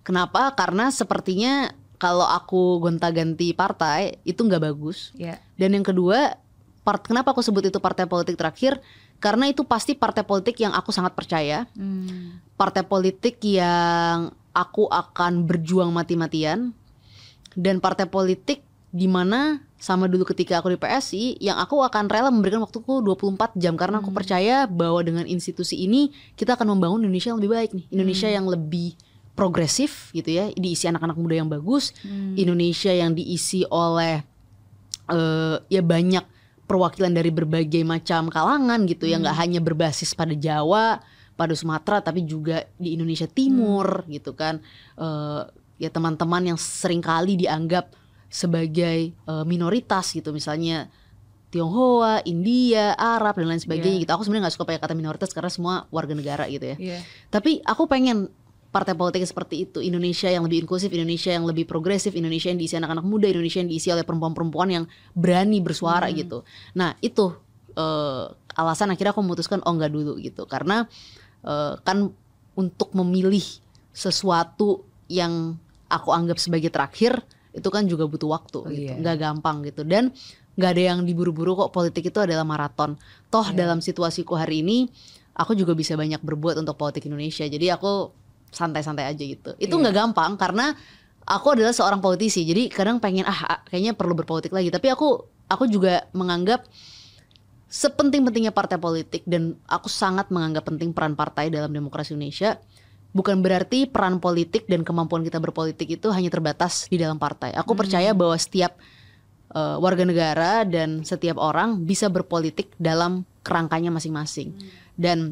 Speaker 1: Kenapa? Karena sepertinya kalau aku gonta-ganti partai itu nggak bagus.
Speaker 2: Ya.
Speaker 1: Dan yang kedua, part, kenapa aku sebut itu partai politik terakhir? Karena itu pasti partai politik yang aku sangat percaya,
Speaker 2: Hmm.
Speaker 1: partai politik yang aku akan berjuang mati-matian, dan partai politik di mana sama dulu ketika aku di PSI, yang aku akan rela memberikan waktuku 24 jam. Karena aku percaya bahwa dengan institusi ini kita akan membangun Indonesia yang lebih baik nih, Indonesia yang lebih progresif gitu ya, diisi anak-anak muda yang bagus, Indonesia yang diisi oleh eh ya banyak perwakilan dari berbagai macam kalangan gitu ya nggak hanya berbasis pada Jawa pada Sumatera tapi juga di Indonesia Timur gitu kan Eh ya teman-teman yang sering kali dianggap sebagai eh, minoritas gitu misalnya Tionghoa, India, Arab dan lain sebagainya
Speaker 2: Iya.
Speaker 1: gitu. Aku sebenarnya nggak suka pakai kata minoritas karena semua warga negara gitu ya.
Speaker 2: Iya.
Speaker 1: Tapi aku pengen partai politik seperti itu, Indonesia yang lebih inklusif, Indonesia yang lebih progresif, Indonesia yang diisi anak-anak muda, Indonesia yang diisi oleh perempuan-perempuan yang berani bersuara gitu. Nah itu eh, alasan akhirnya aku memutuskan oh enggak dulu gitu, karena eh, kan untuk memilih sesuatu yang aku anggap sebagai terakhir itu kan juga butuh waktu
Speaker 2: Oh,
Speaker 1: gitu,
Speaker 2: iya.
Speaker 1: nggak gampang gitu dan nggak ada yang diburu-buru kok politik itu adalah maraton. Toh
Speaker 2: Iya.
Speaker 1: dalam situasiku hari ini aku juga bisa banyak berbuat untuk politik Indonesia. Jadi aku santai-santai aja gitu. Itu
Speaker 2: Iya.
Speaker 1: nggak gampang karena aku adalah seorang politisi jadi kadang pengen ah ah, kayaknya perlu berpolitik lagi. Tapi aku aku juga menganggap sepenting-pentingnya partai politik dan aku sangat menganggap penting peran partai dalam demokrasi Indonesia bukan berarti peran politik dan kemampuan kita berpolitik itu hanya terbatas di dalam partai. Aku percaya bahwa setiap uh, warga negara dan setiap orang bisa berpolitik dalam kerangkanya masing-masing. Dan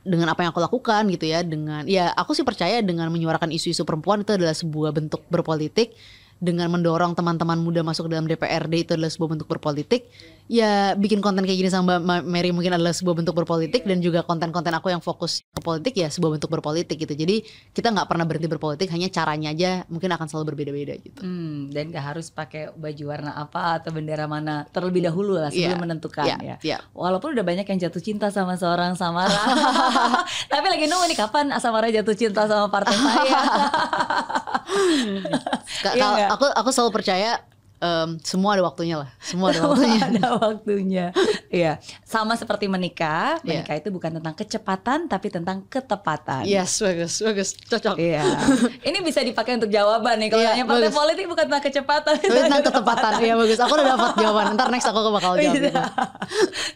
Speaker 1: dengan apa yang aku lakukan gitu ya dengan ya aku sih percaya dengan menyuarakan isu-isu perempuan itu adalah sebuah bentuk berpolitik. Dengan mendorong teman-teman muda masuk dalam DPRD itu adalah sebuah bentuk berpolitik ya bikin konten kayak gini sama Mbak Ma- Mary mungkin adalah sebuah bentuk berpolitik dan juga konten-konten aku yang fokus ke politik ya sebuah bentuk berpolitik gitu jadi kita nggak pernah berhenti berpolitik hanya caranya aja mungkin akan selalu berbeda-beda gitu
Speaker 2: Hmm, dan gak harus pakai baju warna apa atau bendera mana terlebih dahulu lah sebelum
Speaker 1: Iya,
Speaker 2: menentukan
Speaker 1: Iya,
Speaker 2: ya.
Speaker 1: iya.
Speaker 2: Walaupun udah banyak yang jatuh cinta sama seorang Samara, tapi lagi nunggu nih kapan Samara jatuh cinta sama partai saya.
Speaker 1: Ka- kalau
Speaker 2: nggak?
Speaker 1: aku aku selalu percaya em, semua ada waktunya lah semua ada waktunya
Speaker 2: ada waktunya. Iya, sama seperti menikah,
Speaker 1: Iya.
Speaker 2: menikah itu bukan tentang kecepatan tapi tentang ketepatan.
Speaker 1: yes bagus bagus cocok
Speaker 2: Iya. Ini bisa dipakai untuk jawaban nih. Kalau
Speaker 1: Iya,
Speaker 2: nanya partai
Speaker 1: bagus.
Speaker 2: politik bukan tentang kecepatan,
Speaker 1: Tapi tentang ketepatan Iya bagus Aku udah dapat jawaban Ntar next aku bakal jawab
Speaker 2: Bisa.
Speaker 1: itu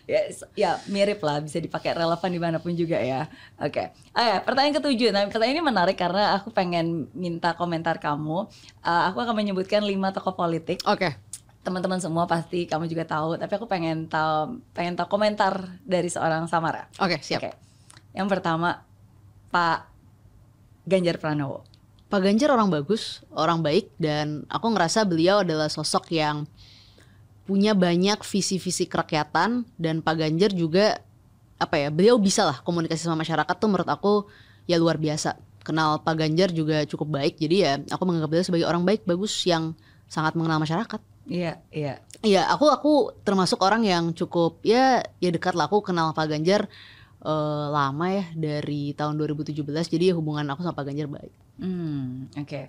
Speaker 2: ya, ya mirip lah bisa dipakai relevan di mana pun juga ya. Oke. Ah ya, pertanyaan ketujuh. Nah pertanyaan ini menarik karena aku pengen minta komentar kamu. Uh, aku akan menyebutkan lima tokoh politik.
Speaker 1: Oke
Speaker 2: Teman-teman semua pasti kamu juga tahu. Tapi aku pengen tahu pengen tahu komentar dari seorang Samara.
Speaker 1: Oke siap
Speaker 2: Oke. Yang pertama Pak Ganjar Pranowo.
Speaker 1: Pak Ganjar orang bagus Orang baik Dan aku ngerasa beliau adalah sosok yang Punya banyak visi-visi kerakyatan Dan Pak Ganjar juga Apa ya Beliau bisa lah komunikasi sama masyarakat tuh menurut aku Ya luar biasa Kenal Pak Ganjar juga cukup baik Jadi ya aku menganggap beliau sebagai orang baik Bagus yang sangat mengenal masyarakat
Speaker 2: Iya, iya.
Speaker 1: Iya, aku aku termasuk orang yang cukup ya ya dekat lah aku kenal Pak Ganjar eh, lama ya dari tahun 2017 jadi hubungan aku sama Pak Ganjar baik.
Speaker 2: Hmm, oke.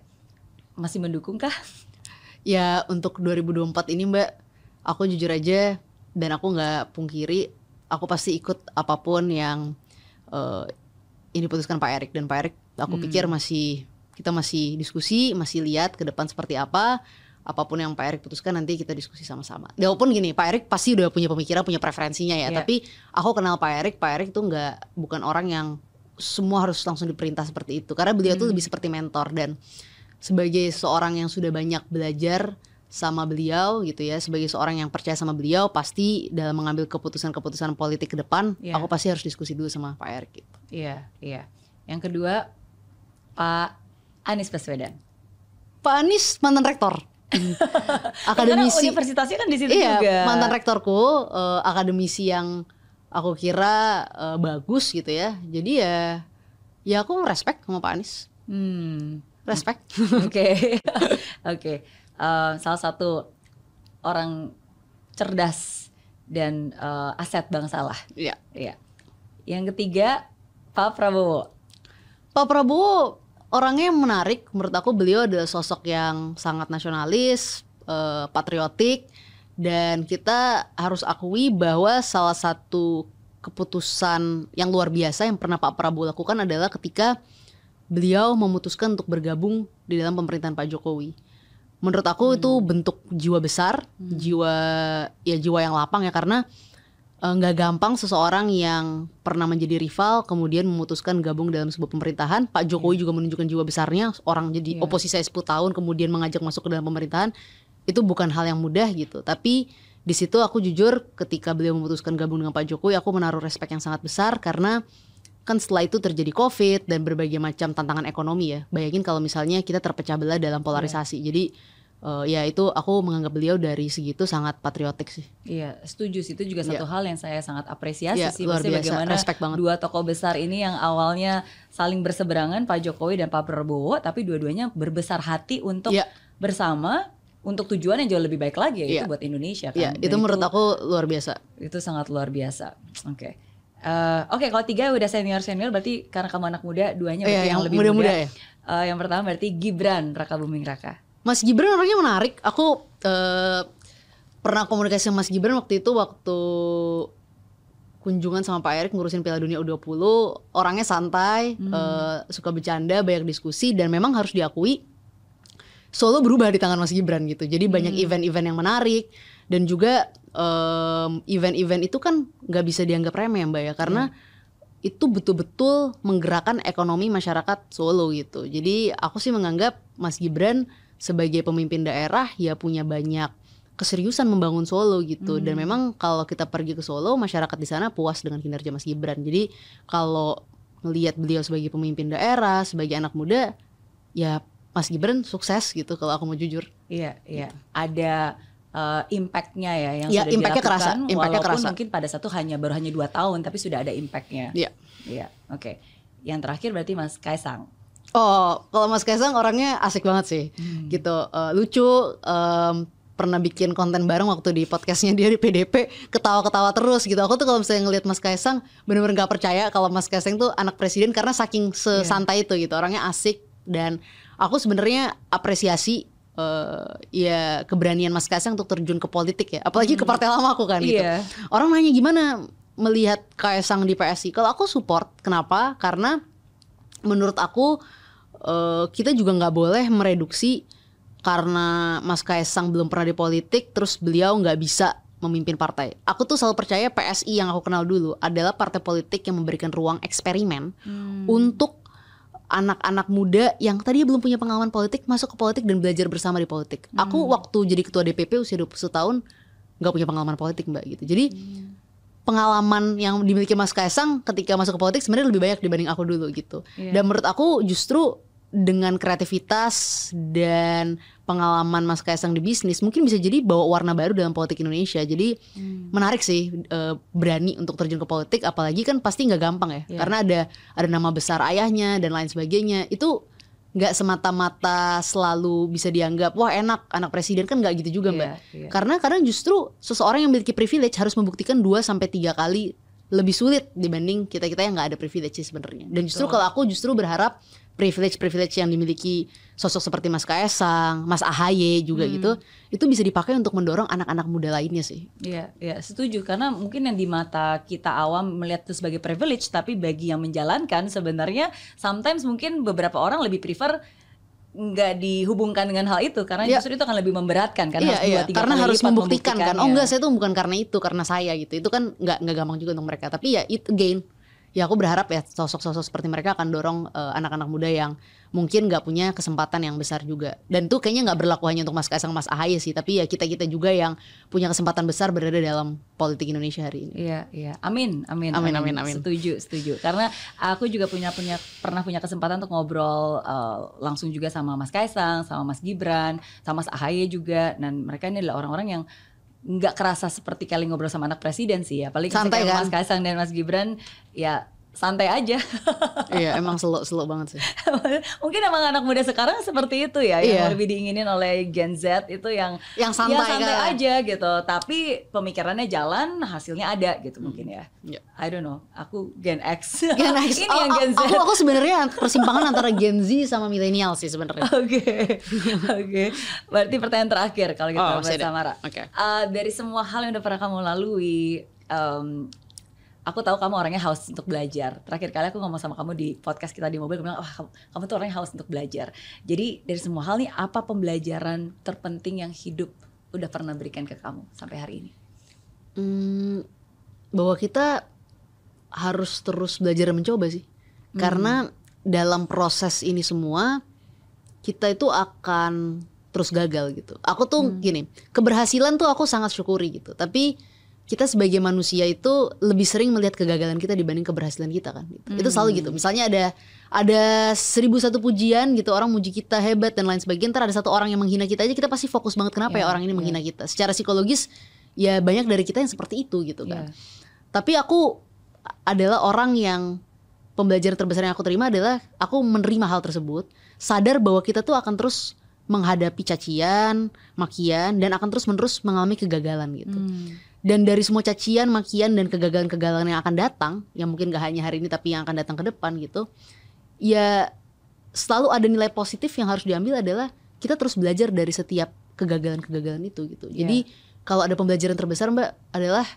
Speaker 2: Masih mendukung kah?
Speaker 1: Ya untuk 2024 ini Mbak, aku jujur aja dan aku nggak pungkiri aku pasti ikut apa pun yang eh, ini diputuskan Pak Erik dan Pak Erik aku pikir masih kita masih diskusi, masih lihat ke depan seperti apa. Apa pun yang Pak Erik putuskan nanti kita diskusi sama-sama. Walaupun gini, Pak Erik pasti udah punya pemikiran, punya preferensinya ya.
Speaker 2: Iya.
Speaker 1: Tapi aku kenal Pak Erik, Pak Erik tuh nggak bukan orang yang semua harus langsung diperintah seperti itu. Karena beliau tuh lebih seperti mentor dan sebagai seorang yang sudah banyak belajar sama beliau gitu ya, sebagai seorang yang percaya sama beliau, pasti dalam mengambil keputusan-keputusan politik ke depan,
Speaker 2: Iya.
Speaker 1: aku pasti harus diskusi dulu sama Pak Erik. Gitu.
Speaker 2: Iya, iya. Yang kedua Pak Anies Baswedan.
Speaker 1: Pak Anies mantan rektor, akademisi.
Speaker 2: Universitasnya kan di situ
Speaker 1: iya,
Speaker 2: juga.
Speaker 1: mantan rektorku, eh, akademisi yang aku kira eh, bagus gitu ya. Jadi ya, ya aku respect sama Pak Anies,
Speaker 2: Hmm.
Speaker 1: respect.
Speaker 2: Oke. Oke. Eh, salah satu orang cerdas dan eh, aset bangsa lah.
Speaker 1: Iya.
Speaker 2: Iya. Yang ketiga Pak Prabowo.
Speaker 1: Pak Prabowo orangnya yang menarik. Menurut aku beliau adalah sosok yang sangat nasionalis, eh, patriotik, dan kita harus akui bahwa salah satu keputusan yang luar biasa yang pernah Pak Prabowo lakukan adalah ketika beliau memutuskan untuk bergabung di dalam pemerintahan Pak Jokowi. Menurut aku itu bentuk jiwa besar, jiwa ya jiwa yang lapang ya karena nggak gampang seseorang yang pernah menjadi rival kemudian memutuskan gabung dalam sebuah pemerintahan. Pak Jokowi juga menunjukkan jiwa besarnya orang jadi
Speaker 2: Iya.
Speaker 1: oposisi 10 tahun kemudian mengajak masuk ke dalam pemerintahan itu bukan hal yang mudah gitu. Tapi di situ aku jujur ketika beliau memutuskan gabung dengan Pak Jokowi aku menaruh respek yang sangat besar karena kan setelah itu terjadi COVID dan berbagai macam tantangan ekonomi ya. Bayangin kalau misalnya kita terpecah belah dalam polarisasi. Jadi eh, ya itu aku menganggap beliau dari segitu sangat patriotik sih.
Speaker 2: Iya, setuju sih itu juga satu hal yang saya sangat apresiasi
Speaker 1: Iya,
Speaker 2: sih.
Speaker 1: luar biasa.
Speaker 2: bagaimana
Speaker 1: Respect banget.
Speaker 2: dua tokoh besar ini yang awalnya saling berseberangan Pak Jokowi dan Pak Prabowo, tapi dua-duanya berbesar hati untuk
Speaker 1: Iya.
Speaker 2: bersama untuk tujuan yang jauh lebih baik lagi yaitu
Speaker 1: Iya.
Speaker 2: buat Indonesia kan. Dan
Speaker 1: itu menurut aku luar biasa.
Speaker 2: itu sangat luar biasa. Oke. Eh, Oke, kalau tiga udah senior senior berarti karena kamu anak muda, duanya berarti
Speaker 1: Iya,
Speaker 2: yang,
Speaker 1: yang
Speaker 2: lebih
Speaker 1: muda-muda
Speaker 2: muda.
Speaker 1: ya.
Speaker 2: Eh, yang pertama berarti Gibran Raka Buming Raka.
Speaker 1: Mas Gibran orangnya menarik. Aku eh, pernah komunikasi sama Mas Gibran waktu itu waktu kunjungan sama Pak Erik ngurusin Piala Dunia U20. Orangnya santai, eh, suka bercanda, banyak diskusi dan memang harus diakui Solo berubah di tangan Mas Gibran gitu. Jadi banyak event-event yang menarik dan juga em, event-event itu kan nggak bisa dianggap remeh Mbak ya karena itu betul-betul menggerakkan ekonomi masyarakat Solo gitu. Jadi aku sih menganggap Mas Gibran sebagai pemimpin daerah ya punya banyak keseriusan membangun Solo gitu. Dan memang kalau kita pergi ke Solo, masyarakat di sana puas dengan kinerja Mas Gibran. Jadi kalau melihat beliau sebagai pemimpin daerah, sebagai anak muda, ya Mas Gibran sukses gitu kalau aku mau jujur.
Speaker 2: Iya, iya. Ada eh, impact-nya ya yang
Speaker 1: Iya,
Speaker 2: sudah
Speaker 1: impact-nya
Speaker 2: dilakukan
Speaker 1: kerasa, impact-nya
Speaker 2: walaupun
Speaker 1: kerasa.
Speaker 2: mungkin pada satu hanya baru hanya dua tahun tapi sudah ada impact-nya.
Speaker 1: Iya.
Speaker 2: Iya, oke. Yang terakhir berarti Mas Kaisang.
Speaker 1: Oh, kalau Mas Kaisang orangnya asik banget sih, gitu, Eh, lucu. em, pernah bikin konten bareng waktu di podcastnya dia di PDP, ketawa-ketawa terus gitu. Aku tuh kalau misalnya ngelihat Mas Kaisang, bener-bener gak percaya kalau Mas Kaisang tuh anak presiden karena saking sesantai itu gitu. Orangnya asik dan aku sebenarnya apresiasi eh, ya keberanian Mas Kaisang untuk terjun ke politik ya, apalagi ke partai lama aku kan gitu.
Speaker 2: Iya.
Speaker 1: Orang nanya gimana melihat Kaisang di PSI? Kalau aku support, kenapa? Karena menurut aku eh, kita juga nggak boleh mereduksi karena Mas Kaisang belum pernah di politik, terus beliau nggak bisa memimpin partai. Aku tuh selalu percaya PSI yang aku kenal dulu adalah partai politik yang memberikan ruang eksperimen untuk anak-anak muda yang tadi belum punya pengalaman politik masuk ke politik dan belajar bersama di politik. Aku waktu jadi ketua DPP usia 21 tahun nggak punya pengalaman politik mbak gitu. Jadi pengalaman yang dimiliki Mas Kaisang ketika masuk ke politik sebenarnya lebih banyak dibanding aku dulu gitu. Dan menurut aku justru dengan kreativitas dan pengalaman Mas Kaisang di bisnis mungkin bisa jadi bawa warna baru dalam politik Indonesia. Jadi menarik sih eh, berani untuk terjun ke politik apalagi kan pasti nggak gampang ya.
Speaker 2: Iya.
Speaker 1: Karena ada ada nama besar ayahnya dan lain sebagainya. Itu nggak semata-mata selalu bisa dianggap wah enak anak presiden kan nggak gitu juga
Speaker 2: Iya,
Speaker 1: mbak
Speaker 2: iya.
Speaker 1: karena kadang justru seseorang yang memiliki privilege harus membuktikan 2 sampai tiga kali lebih sulit dibanding kita kita yang nggak ada privilege sih sebenarnya dan justru kalau aku justru berharap privilege privilege yang dimiliki sosok seperti Mas Kaesang, Mas Ahaye juga gitu itu bisa dipakai untuk mendorong anak-anak muda lainnya sih
Speaker 2: Iya, iya, setuju karena mungkin yang di mata kita awam melihat itu sebagai privilege, tapi bagi yang menjalankan sebenarnya sometimes mungkin beberapa orang lebih prefer nggak dihubungkan dengan hal itu karena
Speaker 1: Iya.
Speaker 2: justru itu akan lebih memberatkan kan
Speaker 1: iya,
Speaker 2: harus
Speaker 1: iya.
Speaker 2: dua tiga
Speaker 1: karena harus membuktikan kan. Oh enggak, saya tuh bukan karena itu, karena saya gitu. Itu kan nggak nggak gampang juga untuk mereka. Tapi ya it again, ya aku berharap ya sosok-sosok seperti mereka akan dorong eh, anak-anak muda yang mungkin nggak punya kesempatan yang besar juga. Dan itu kayaknya nggak berlaku hanya untuk Mas Kaisang, Mas Ahaye sih, tapi ya kita kita juga yang punya kesempatan besar berada dalam politik Indonesia hari ini.
Speaker 2: Iya, iya. Amin, amin,
Speaker 1: Amin, amin, amin.
Speaker 2: Setuju, setuju. Karena aku juga punya punya pernah punya kesempatan untuk ngobrol eh, langsung juga sama Mas Kaisang, sama Mas Gibran, sama Mas Ahaye juga. Dan mereka ini adalah orang-orang yang nggak kerasa seperti kali ngobrol sama anak presiden sih. Apalagi
Speaker 1: Santai
Speaker 2: ketika
Speaker 1: kan?
Speaker 2: Mas Kaisang dan Mas Gibran, ya santai aja.
Speaker 1: iya, emang slow-slow banget sih.
Speaker 2: Mungkin emang anak muda sekarang seperti itu ya,
Speaker 1: Iya.
Speaker 2: yang lebih diinginin oleh Gen Z itu yang
Speaker 1: Yang santai,
Speaker 2: ya santai
Speaker 1: kan.
Speaker 2: aja gitu. Tapi pemikirannya jalan, hasilnya ada gitu mungkin ya.
Speaker 1: Iya.
Speaker 2: I don't know. Aku Gen X.
Speaker 1: Gen X.
Speaker 2: Ini
Speaker 1: Oh,
Speaker 2: yang Gen Z.
Speaker 1: Aku aku sebenarnya persimpangan antara Gen Z sama milenial sih sebenarnya.
Speaker 2: Oke, oke. Berarti pertanyaan terakhir kalau gitu
Speaker 1: Oh,
Speaker 2: Mbak
Speaker 1: ada.
Speaker 2: Samara.
Speaker 1: Oke.
Speaker 2: Eh, dari semua hal yang udah pernah kamu lalui, em, aku tahu kamu orangnya haus untuk belajar. Terakhir kali aku ngomong sama kamu di podcast kita di mobil, aku bilang, wah kamu, kamu tuh orangnya haus untuk belajar. Jadi dari semua hal nih, apa pembelajaran terpenting yang hidup udah pernah berikan ke kamu sampai hari ini?
Speaker 1: Hmm, bahwa kita harus terus belajar dan mencoba sih. Karena dalam proses ini semua kita itu akan terus gagal gitu. Aku tuh gini, keberhasilan tuh aku sangat syukuri gitu. Tapi kita sebagai manusia itu lebih sering melihat kegagalan kita dibanding keberhasilan kita kan. Gitu. Itu selalu gitu. Misalnya ada ada seribu satu pujian gitu orang muji kita hebat dan lain sebagainya. Ntar ada satu orang yang menghina kita aja kita pasti fokus banget kenapa ya,
Speaker 2: Ya,
Speaker 1: orang ini
Speaker 2: ya.
Speaker 1: menghina kita. Secara psikologis ya banyak dari kita yang seperti itu gitu kan.
Speaker 2: Ya.
Speaker 1: Tapi aku adalah orang yang pembelajaran terbesar yang aku terima adalah aku menerima hal tersebut, sadar bahwa kita tuh akan terus menghadapi cacian, makian dan akan terus-menerus mengalami kegagalan gitu.
Speaker 2: Hmm.
Speaker 1: Dan dari semua cacian, makian dan kegagalan-kegagalan yang akan datang, yang mungkin gak hanya hari ini tapi yang akan datang ke depan gitu. Ya selalu ada nilai positif yang harus diambil adalah kita terus belajar dari setiap kegagalan-kegagalan itu gitu. Jadi kalau ada pembelajaran terbesar Mbak adalah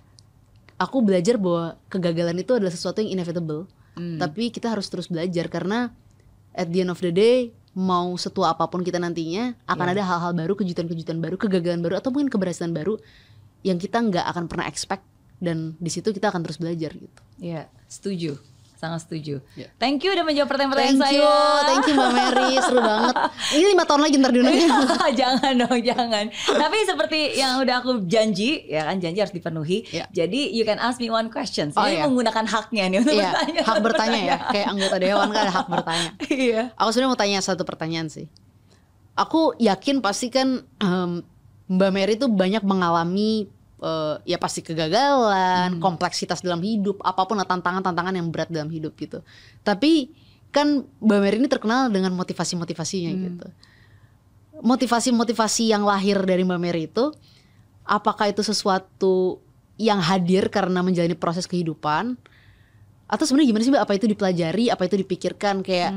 Speaker 1: aku belajar bahwa kegagalan itu adalah sesuatu yang inevitable.
Speaker 2: Hmm.
Speaker 1: Tapi kita harus terus belajar karena at the end of the day mau setua apa pun kita nantinya akan
Speaker 2: Iya.
Speaker 1: ada hal-hal baru, kejutan-kejutan baru, kegagalan baru atau mungkin keberhasilan baru yang kita nggak akan pernah expect dan di situ kita akan terus belajar gitu.
Speaker 2: Iya, setuju. Sangat setuju.
Speaker 1: Iya.
Speaker 2: Thank you udah menjawab pertanyaan-pertanyaan
Speaker 1: Thank
Speaker 2: saya.
Speaker 1: you, thank you Mbak Mary, seru banget. Ini lima tahun lagi ntar diundangnya.
Speaker 2: jangan dong, jangan. Tapi seperti yang udah aku janji, ya kan janji harus dipenuhi.
Speaker 1: Iya.
Speaker 2: Jadi you can ask me one question.
Speaker 1: Oh,
Speaker 2: Ini
Speaker 1: iya.
Speaker 2: menggunakan haknya nih untuk
Speaker 1: Iya,
Speaker 2: bertanya.
Speaker 1: hak bertanya ya, kayak anggota dewan kan ada hak bertanya.
Speaker 2: Iya.
Speaker 1: Aku sebenarnya mau tanya satu pertanyaan sih. Aku yakin pasti kan em, Mbak Mary tuh banyak mengalami eh, ya pasti kegagalan, kompleksitas dalam hidup, apa pun tantangan-tantangan yang berat dalam hidup gitu. Tapi kan Mbak Mary ini terkenal dengan motivasi-motivasinya gitu. Motivasi-motivasi yang lahir dari Mbak Mary itu apakah itu sesuatu yang hadir karena menjalani proses kehidupan? Atau sebenarnya gimana sih Mbak? Apa itu dipelajari, apa itu dipikirkan? Kayak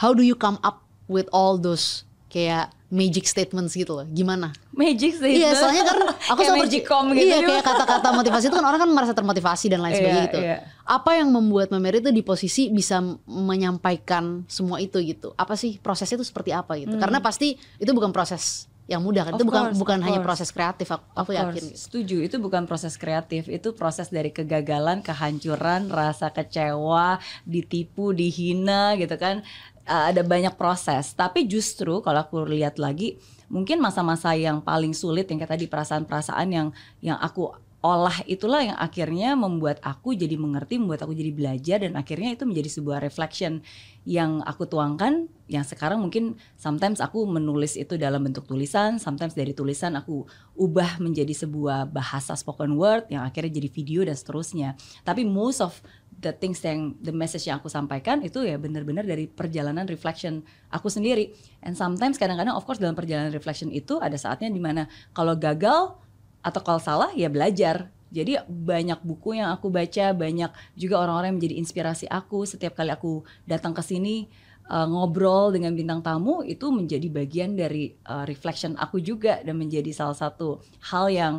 Speaker 1: how do you come up with all those? Kayak magic statements gitu loh. Gimana?
Speaker 2: Magic sih.
Speaker 1: Iya, soalnya kan aku selalu
Speaker 2: magicom gitu.
Speaker 1: Iya, kayak kata-kata motivasi itu kan orang kan merasa termotivasi dan lain
Speaker 2: Iya,
Speaker 1: sebagainya gitu.
Speaker 2: iya.
Speaker 1: Apa yang membuat Mary itu di posisi bisa menyampaikan semua itu gitu? Apa sih prosesnya itu seperti apa gitu? Karena pasti itu bukan proses yang mudah kan.
Speaker 2: Hmm. Of
Speaker 1: itu bukan
Speaker 2: course,
Speaker 1: bukan hanya
Speaker 2: course.
Speaker 1: proses kreatif aku, aku yakin. gitu.
Speaker 2: Setuju, itu bukan proses kreatif, itu proses dari kegagalan, kehancuran, rasa kecewa, ditipu, dihina gitu kan. Uh, ada banyak proses. Tapi justru kalau aku lihat lagi, mungkin masa-masa yang paling sulit yang kayak tadi perasaan-perasaan yang yang aku olah itulah yang akhirnya membuat aku jadi mengerti, membuat aku jadi belajar dan akhirnya itu menjadi sebuah reflection yang aku tuangkan yang sekarang mungkin sometimes aku menulis itu dalam bentuk tulisan, sometimes dari tulisan aku ubah menjadi sebuah bahasa spoken word yang akhirnya jadi video dan seterusnya. Tapi most of the things yang the message yang aku sampaikan itu ya benar-benar dari perjalanan reflection aku sendiri. And sometimes kadang-kadang of course dalam perjalanan reflection itu ada saatnya di mana kalau gagal atau kalau salah ya belajar. Jadi banyak buku yang aku baca, banyak juga orang-orang yang menjadi inspirasi aku setiap kali aku datang ke sini uh, ngobrol dengan bintang tamu itu menjadi bagian dari uh, reflection aku juga dan menjadi salah satu hal yang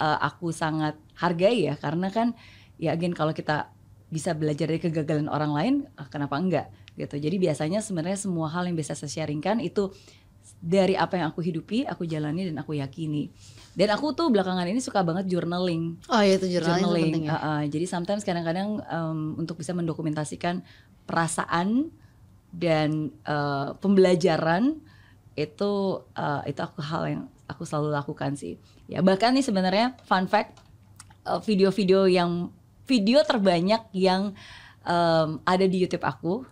Speaker 2: uh, aku sangat hargai ya karena kan ya again kalau kita bisa belajar dari kegagalan orang lain ah, kenapa enggak gitu. Jadi biasanya sebenarnya semua hal yang bisa saya sharingkan itu dari apa yang aku hidupi, aku jalani dan aku yakini. Dan aku tuh belakangan ini suka banget journaling.
Speaker 1: Oh iya itu journaling, itu penting ya.
Speaker 2: Uh, uh, jadi sometimes kadang-kadang um, untuk bisa mendokumentasikan perasaan dan uh, pembelajaran itu uh, itu aku hal yang aku selalu lakukan sih. Ya bahkan nih sebenarnya fun fact uh, video-video yang video terbanyak yang um, ada di YouTube aku.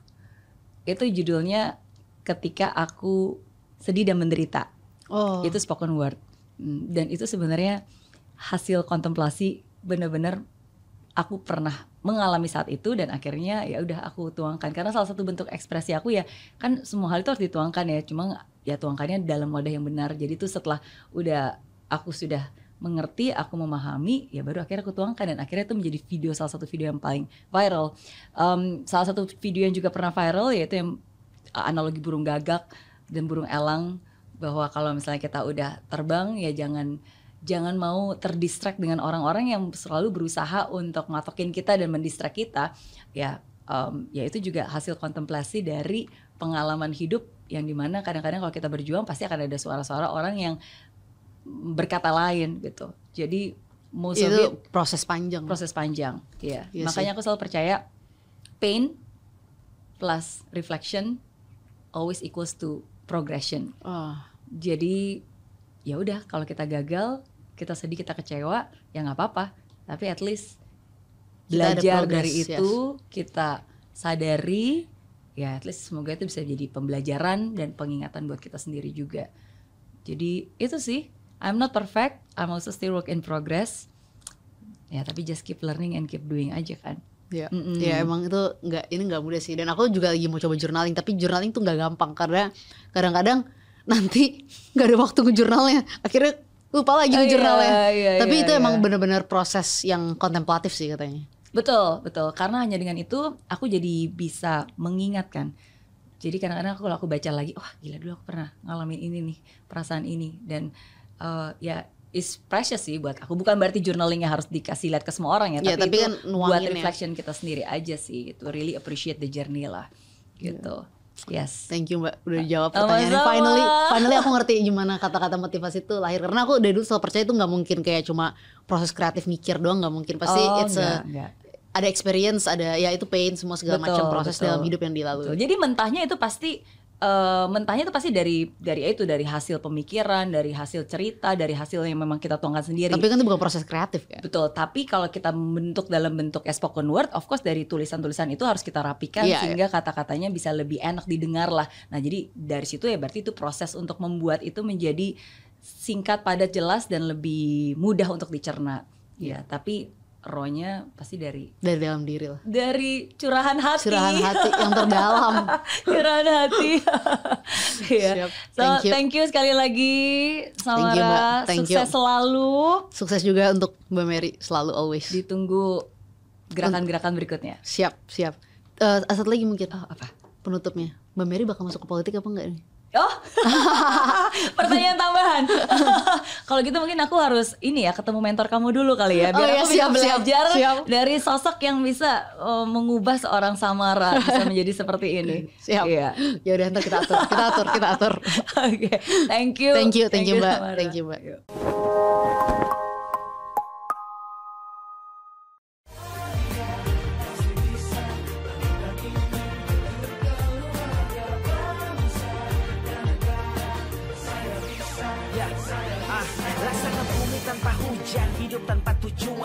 Speaker 2: Itu judulnya ketika aku sedih dan menderita.
Speaker 1: Oh.
Speaker 2: itu spoken word. Hmm, dan itu sebenarnya hasil kontemplasi benar-benar aku pernah mengalami saat itu dan akhirnya ya udah aku tuangkan. Karena salah satu bentuk ekspresi aku ya kan semua hal itu harus dituangkan ya. Cuma ya tuangkannya dalam wadah yang benar. Jadi itu setelah udah aku sudah mengerti aku memahami ya baru akhirnya aku tuangkan. Dan akhirnya itu menjadi video salah satu video yang paling viral. Em, salah satu video yang juga pernah viral yaitu yang uh, analogi burung gagak dan burung elang. Bahwa kalau misalnya kita udah terbang ya jangan jangan mau terdistract dengan orang-orang yang selalu berusaha untuk matokin kita dan mendistrak kita. Ya em, ya itu juga hasil kontemplasi dari pengalaman hidup yang di mana kadang-kadang kalau kita berjuang pasti akan ada suara-suara orang yang berkata lain gitu. Jadi most of it
Speaker 1: itu proses panjang.
Speaker 2: proses panjang ya
Speaker 1: Iya
Speaker 2: makanya aku selalu percaya pain plus reflection always equals to progression.
Speaker 1: Oh.
Speaker 2: jadi ya udah kalau kita gagal kita sedih kita kecewa ya nggak apa-apa. Tapi at least
Speaker 1: Kita
Speaker 2: belajar
Speaker 1: progress,
Speaker 2: dari itu kita sadari ya at least semoga itu bisa jadi pembelajaran dan pengingatan buat kita sendiri juga. Jadi itu sih I'm not perfect I'm also still work in progress ya tapi just keep learning and keep doing aja kan
Speaker 1: Ya,
Speaker 2: Mm-mm.
Speaker 1: ya emang itu nggak ini nggak mudah sih. Dan aku juga lagi mau coba journaling, tapi journaling tuh nggak gampang karena kadang-kadang nanti nggak ada waktu ngejurnalnya. Akhirnya lupa lagi
Speaker 2: Oh,
Speaker 1: ngejurnalnya.
Speaker 2: iya, iya,
Speaker 1: tapi
Speaker 2: iya,
Speaker 1: itu
Speaker 2: iya.
Speaker 1: emang benar-benar proses yang kontemplatif sih katanya.
Speaker 2: Betul, betul. Karena hanya dengan itu aku jadi bisa mengingatkan. Jadi kadang-kadang aku kalau aku baca lagi, wah gila dulu aku pernah ngalamin ini nih, perasaan ini dan eh, ya is precious sih buat aku. Bukan berarti journalingnya harus dikasih lihat ke semua orang ya,
Speaker 1: Ya,
Speaker 2: tapi,
Speaker 1: tapi
Speaker 2: itu
Speaker 1: kan
Speaker 2: buat
Speaker 1: ya.
Speaker 2: reflection kita sendiri aja sih. Itu really appreciate the journey lah, gitu. Yes.
Speaker 1: Thank you Mbak udah jawab pertanyaannya. Finally, finally aku ngerti gimana kata-kata motivasi itu lahir. Karena aku dari dulu selalu percaya itu nggak mungkin kayak cuma proses kreatif mikir doang nggak mungkin. Pasti
Speaker 2: Oh,
Speaker 1: it's
Speaker 2: enggak,
Speaker 1: a
Speaker 2: enggak.
Speaker 1: ada experience, ada ya itu pain semua segala macam proses
Speaker 2: betul.
Speaker 1: dalam hidup yang dilalui.
Speaker 2: Betul. Jadi mentahnya itu pasti eh, mentahnya itu pasti dari dari itu dari hasil pemikiran, dari hasil cerita, dari hasil yang memang kita tuangkan sendiri.
Speaker 1: Tapi kan itu bukan proses kreatif kan.
Speaker 2: Betul, tapi kalau kita membentuk dalam bentuk spoken word, of course dari tulisan-tulisan itu harus kita rapikan
Speaker 1: Iya,
Speaker 2: sehingga kata-katanya bisa lebih enak didengar lah. Nah, jadi dari situ ya berarti itu proses untuk membuat itu menjadi singkat, padat, jelas dan lebih mudah untuk dicerna. Ya, tapi rohnya pasti dari
Speaker 1: Dari dalam diri lah.
Speaker 2: dari curahan hati.
Speaker 1: Curahan hati yang terdalam.
Speaker 2: curahan hati. Iya.
Speaker 1: Siap.
Speaker 2: So,
Speaker 1: Thank you.
Speaker 2: thank you sekali lagi
Speaker 1: Thank you, Mbak.
Speaker 2: Samara.
Speaker 1: Thank
Speaker 2: Sukses
Speaker 1: you.
Speaker 2: selalu.
Speaker 1: Sukses juga untuk Mbak Mary selalu always.
Speaker 2: Ditunggu gerakan-gerakan berikutnya.
Speaker 1: Siap, siap. Eh satu lagi mungkin
Speaker 2: Oh, apa?
Speaker 1: penutupnya. Mbak Mary bakal masuk ke politik apa enggak nih?
Speaker 2: Oh, pertanyaan tambahan. Kalau gitu mungkin aku harus ini ya ketemu mentor kamu dulu kali ya, biar
Speaker 1: Oh iya,
Speaker 2: aku
Speaker 1: siap,
Speaker 2: bisa belajar
Speaker 1: siap.
Speaker 2: dari sosok yang bisa eh, mengubah seorang Samara bisa menjadi seperti ini.
Speaker 1: Siap.
Speaker 2: Iya.
Speaker 1: Ya udah ntar kita atur, kita atur, kita atur.
Speaker 2: Oke, thank you.
Speaker 1: Thank you, thank you, Mbak.
Speaker 2: Samara.
Speaker 1: Thank you, Mbak.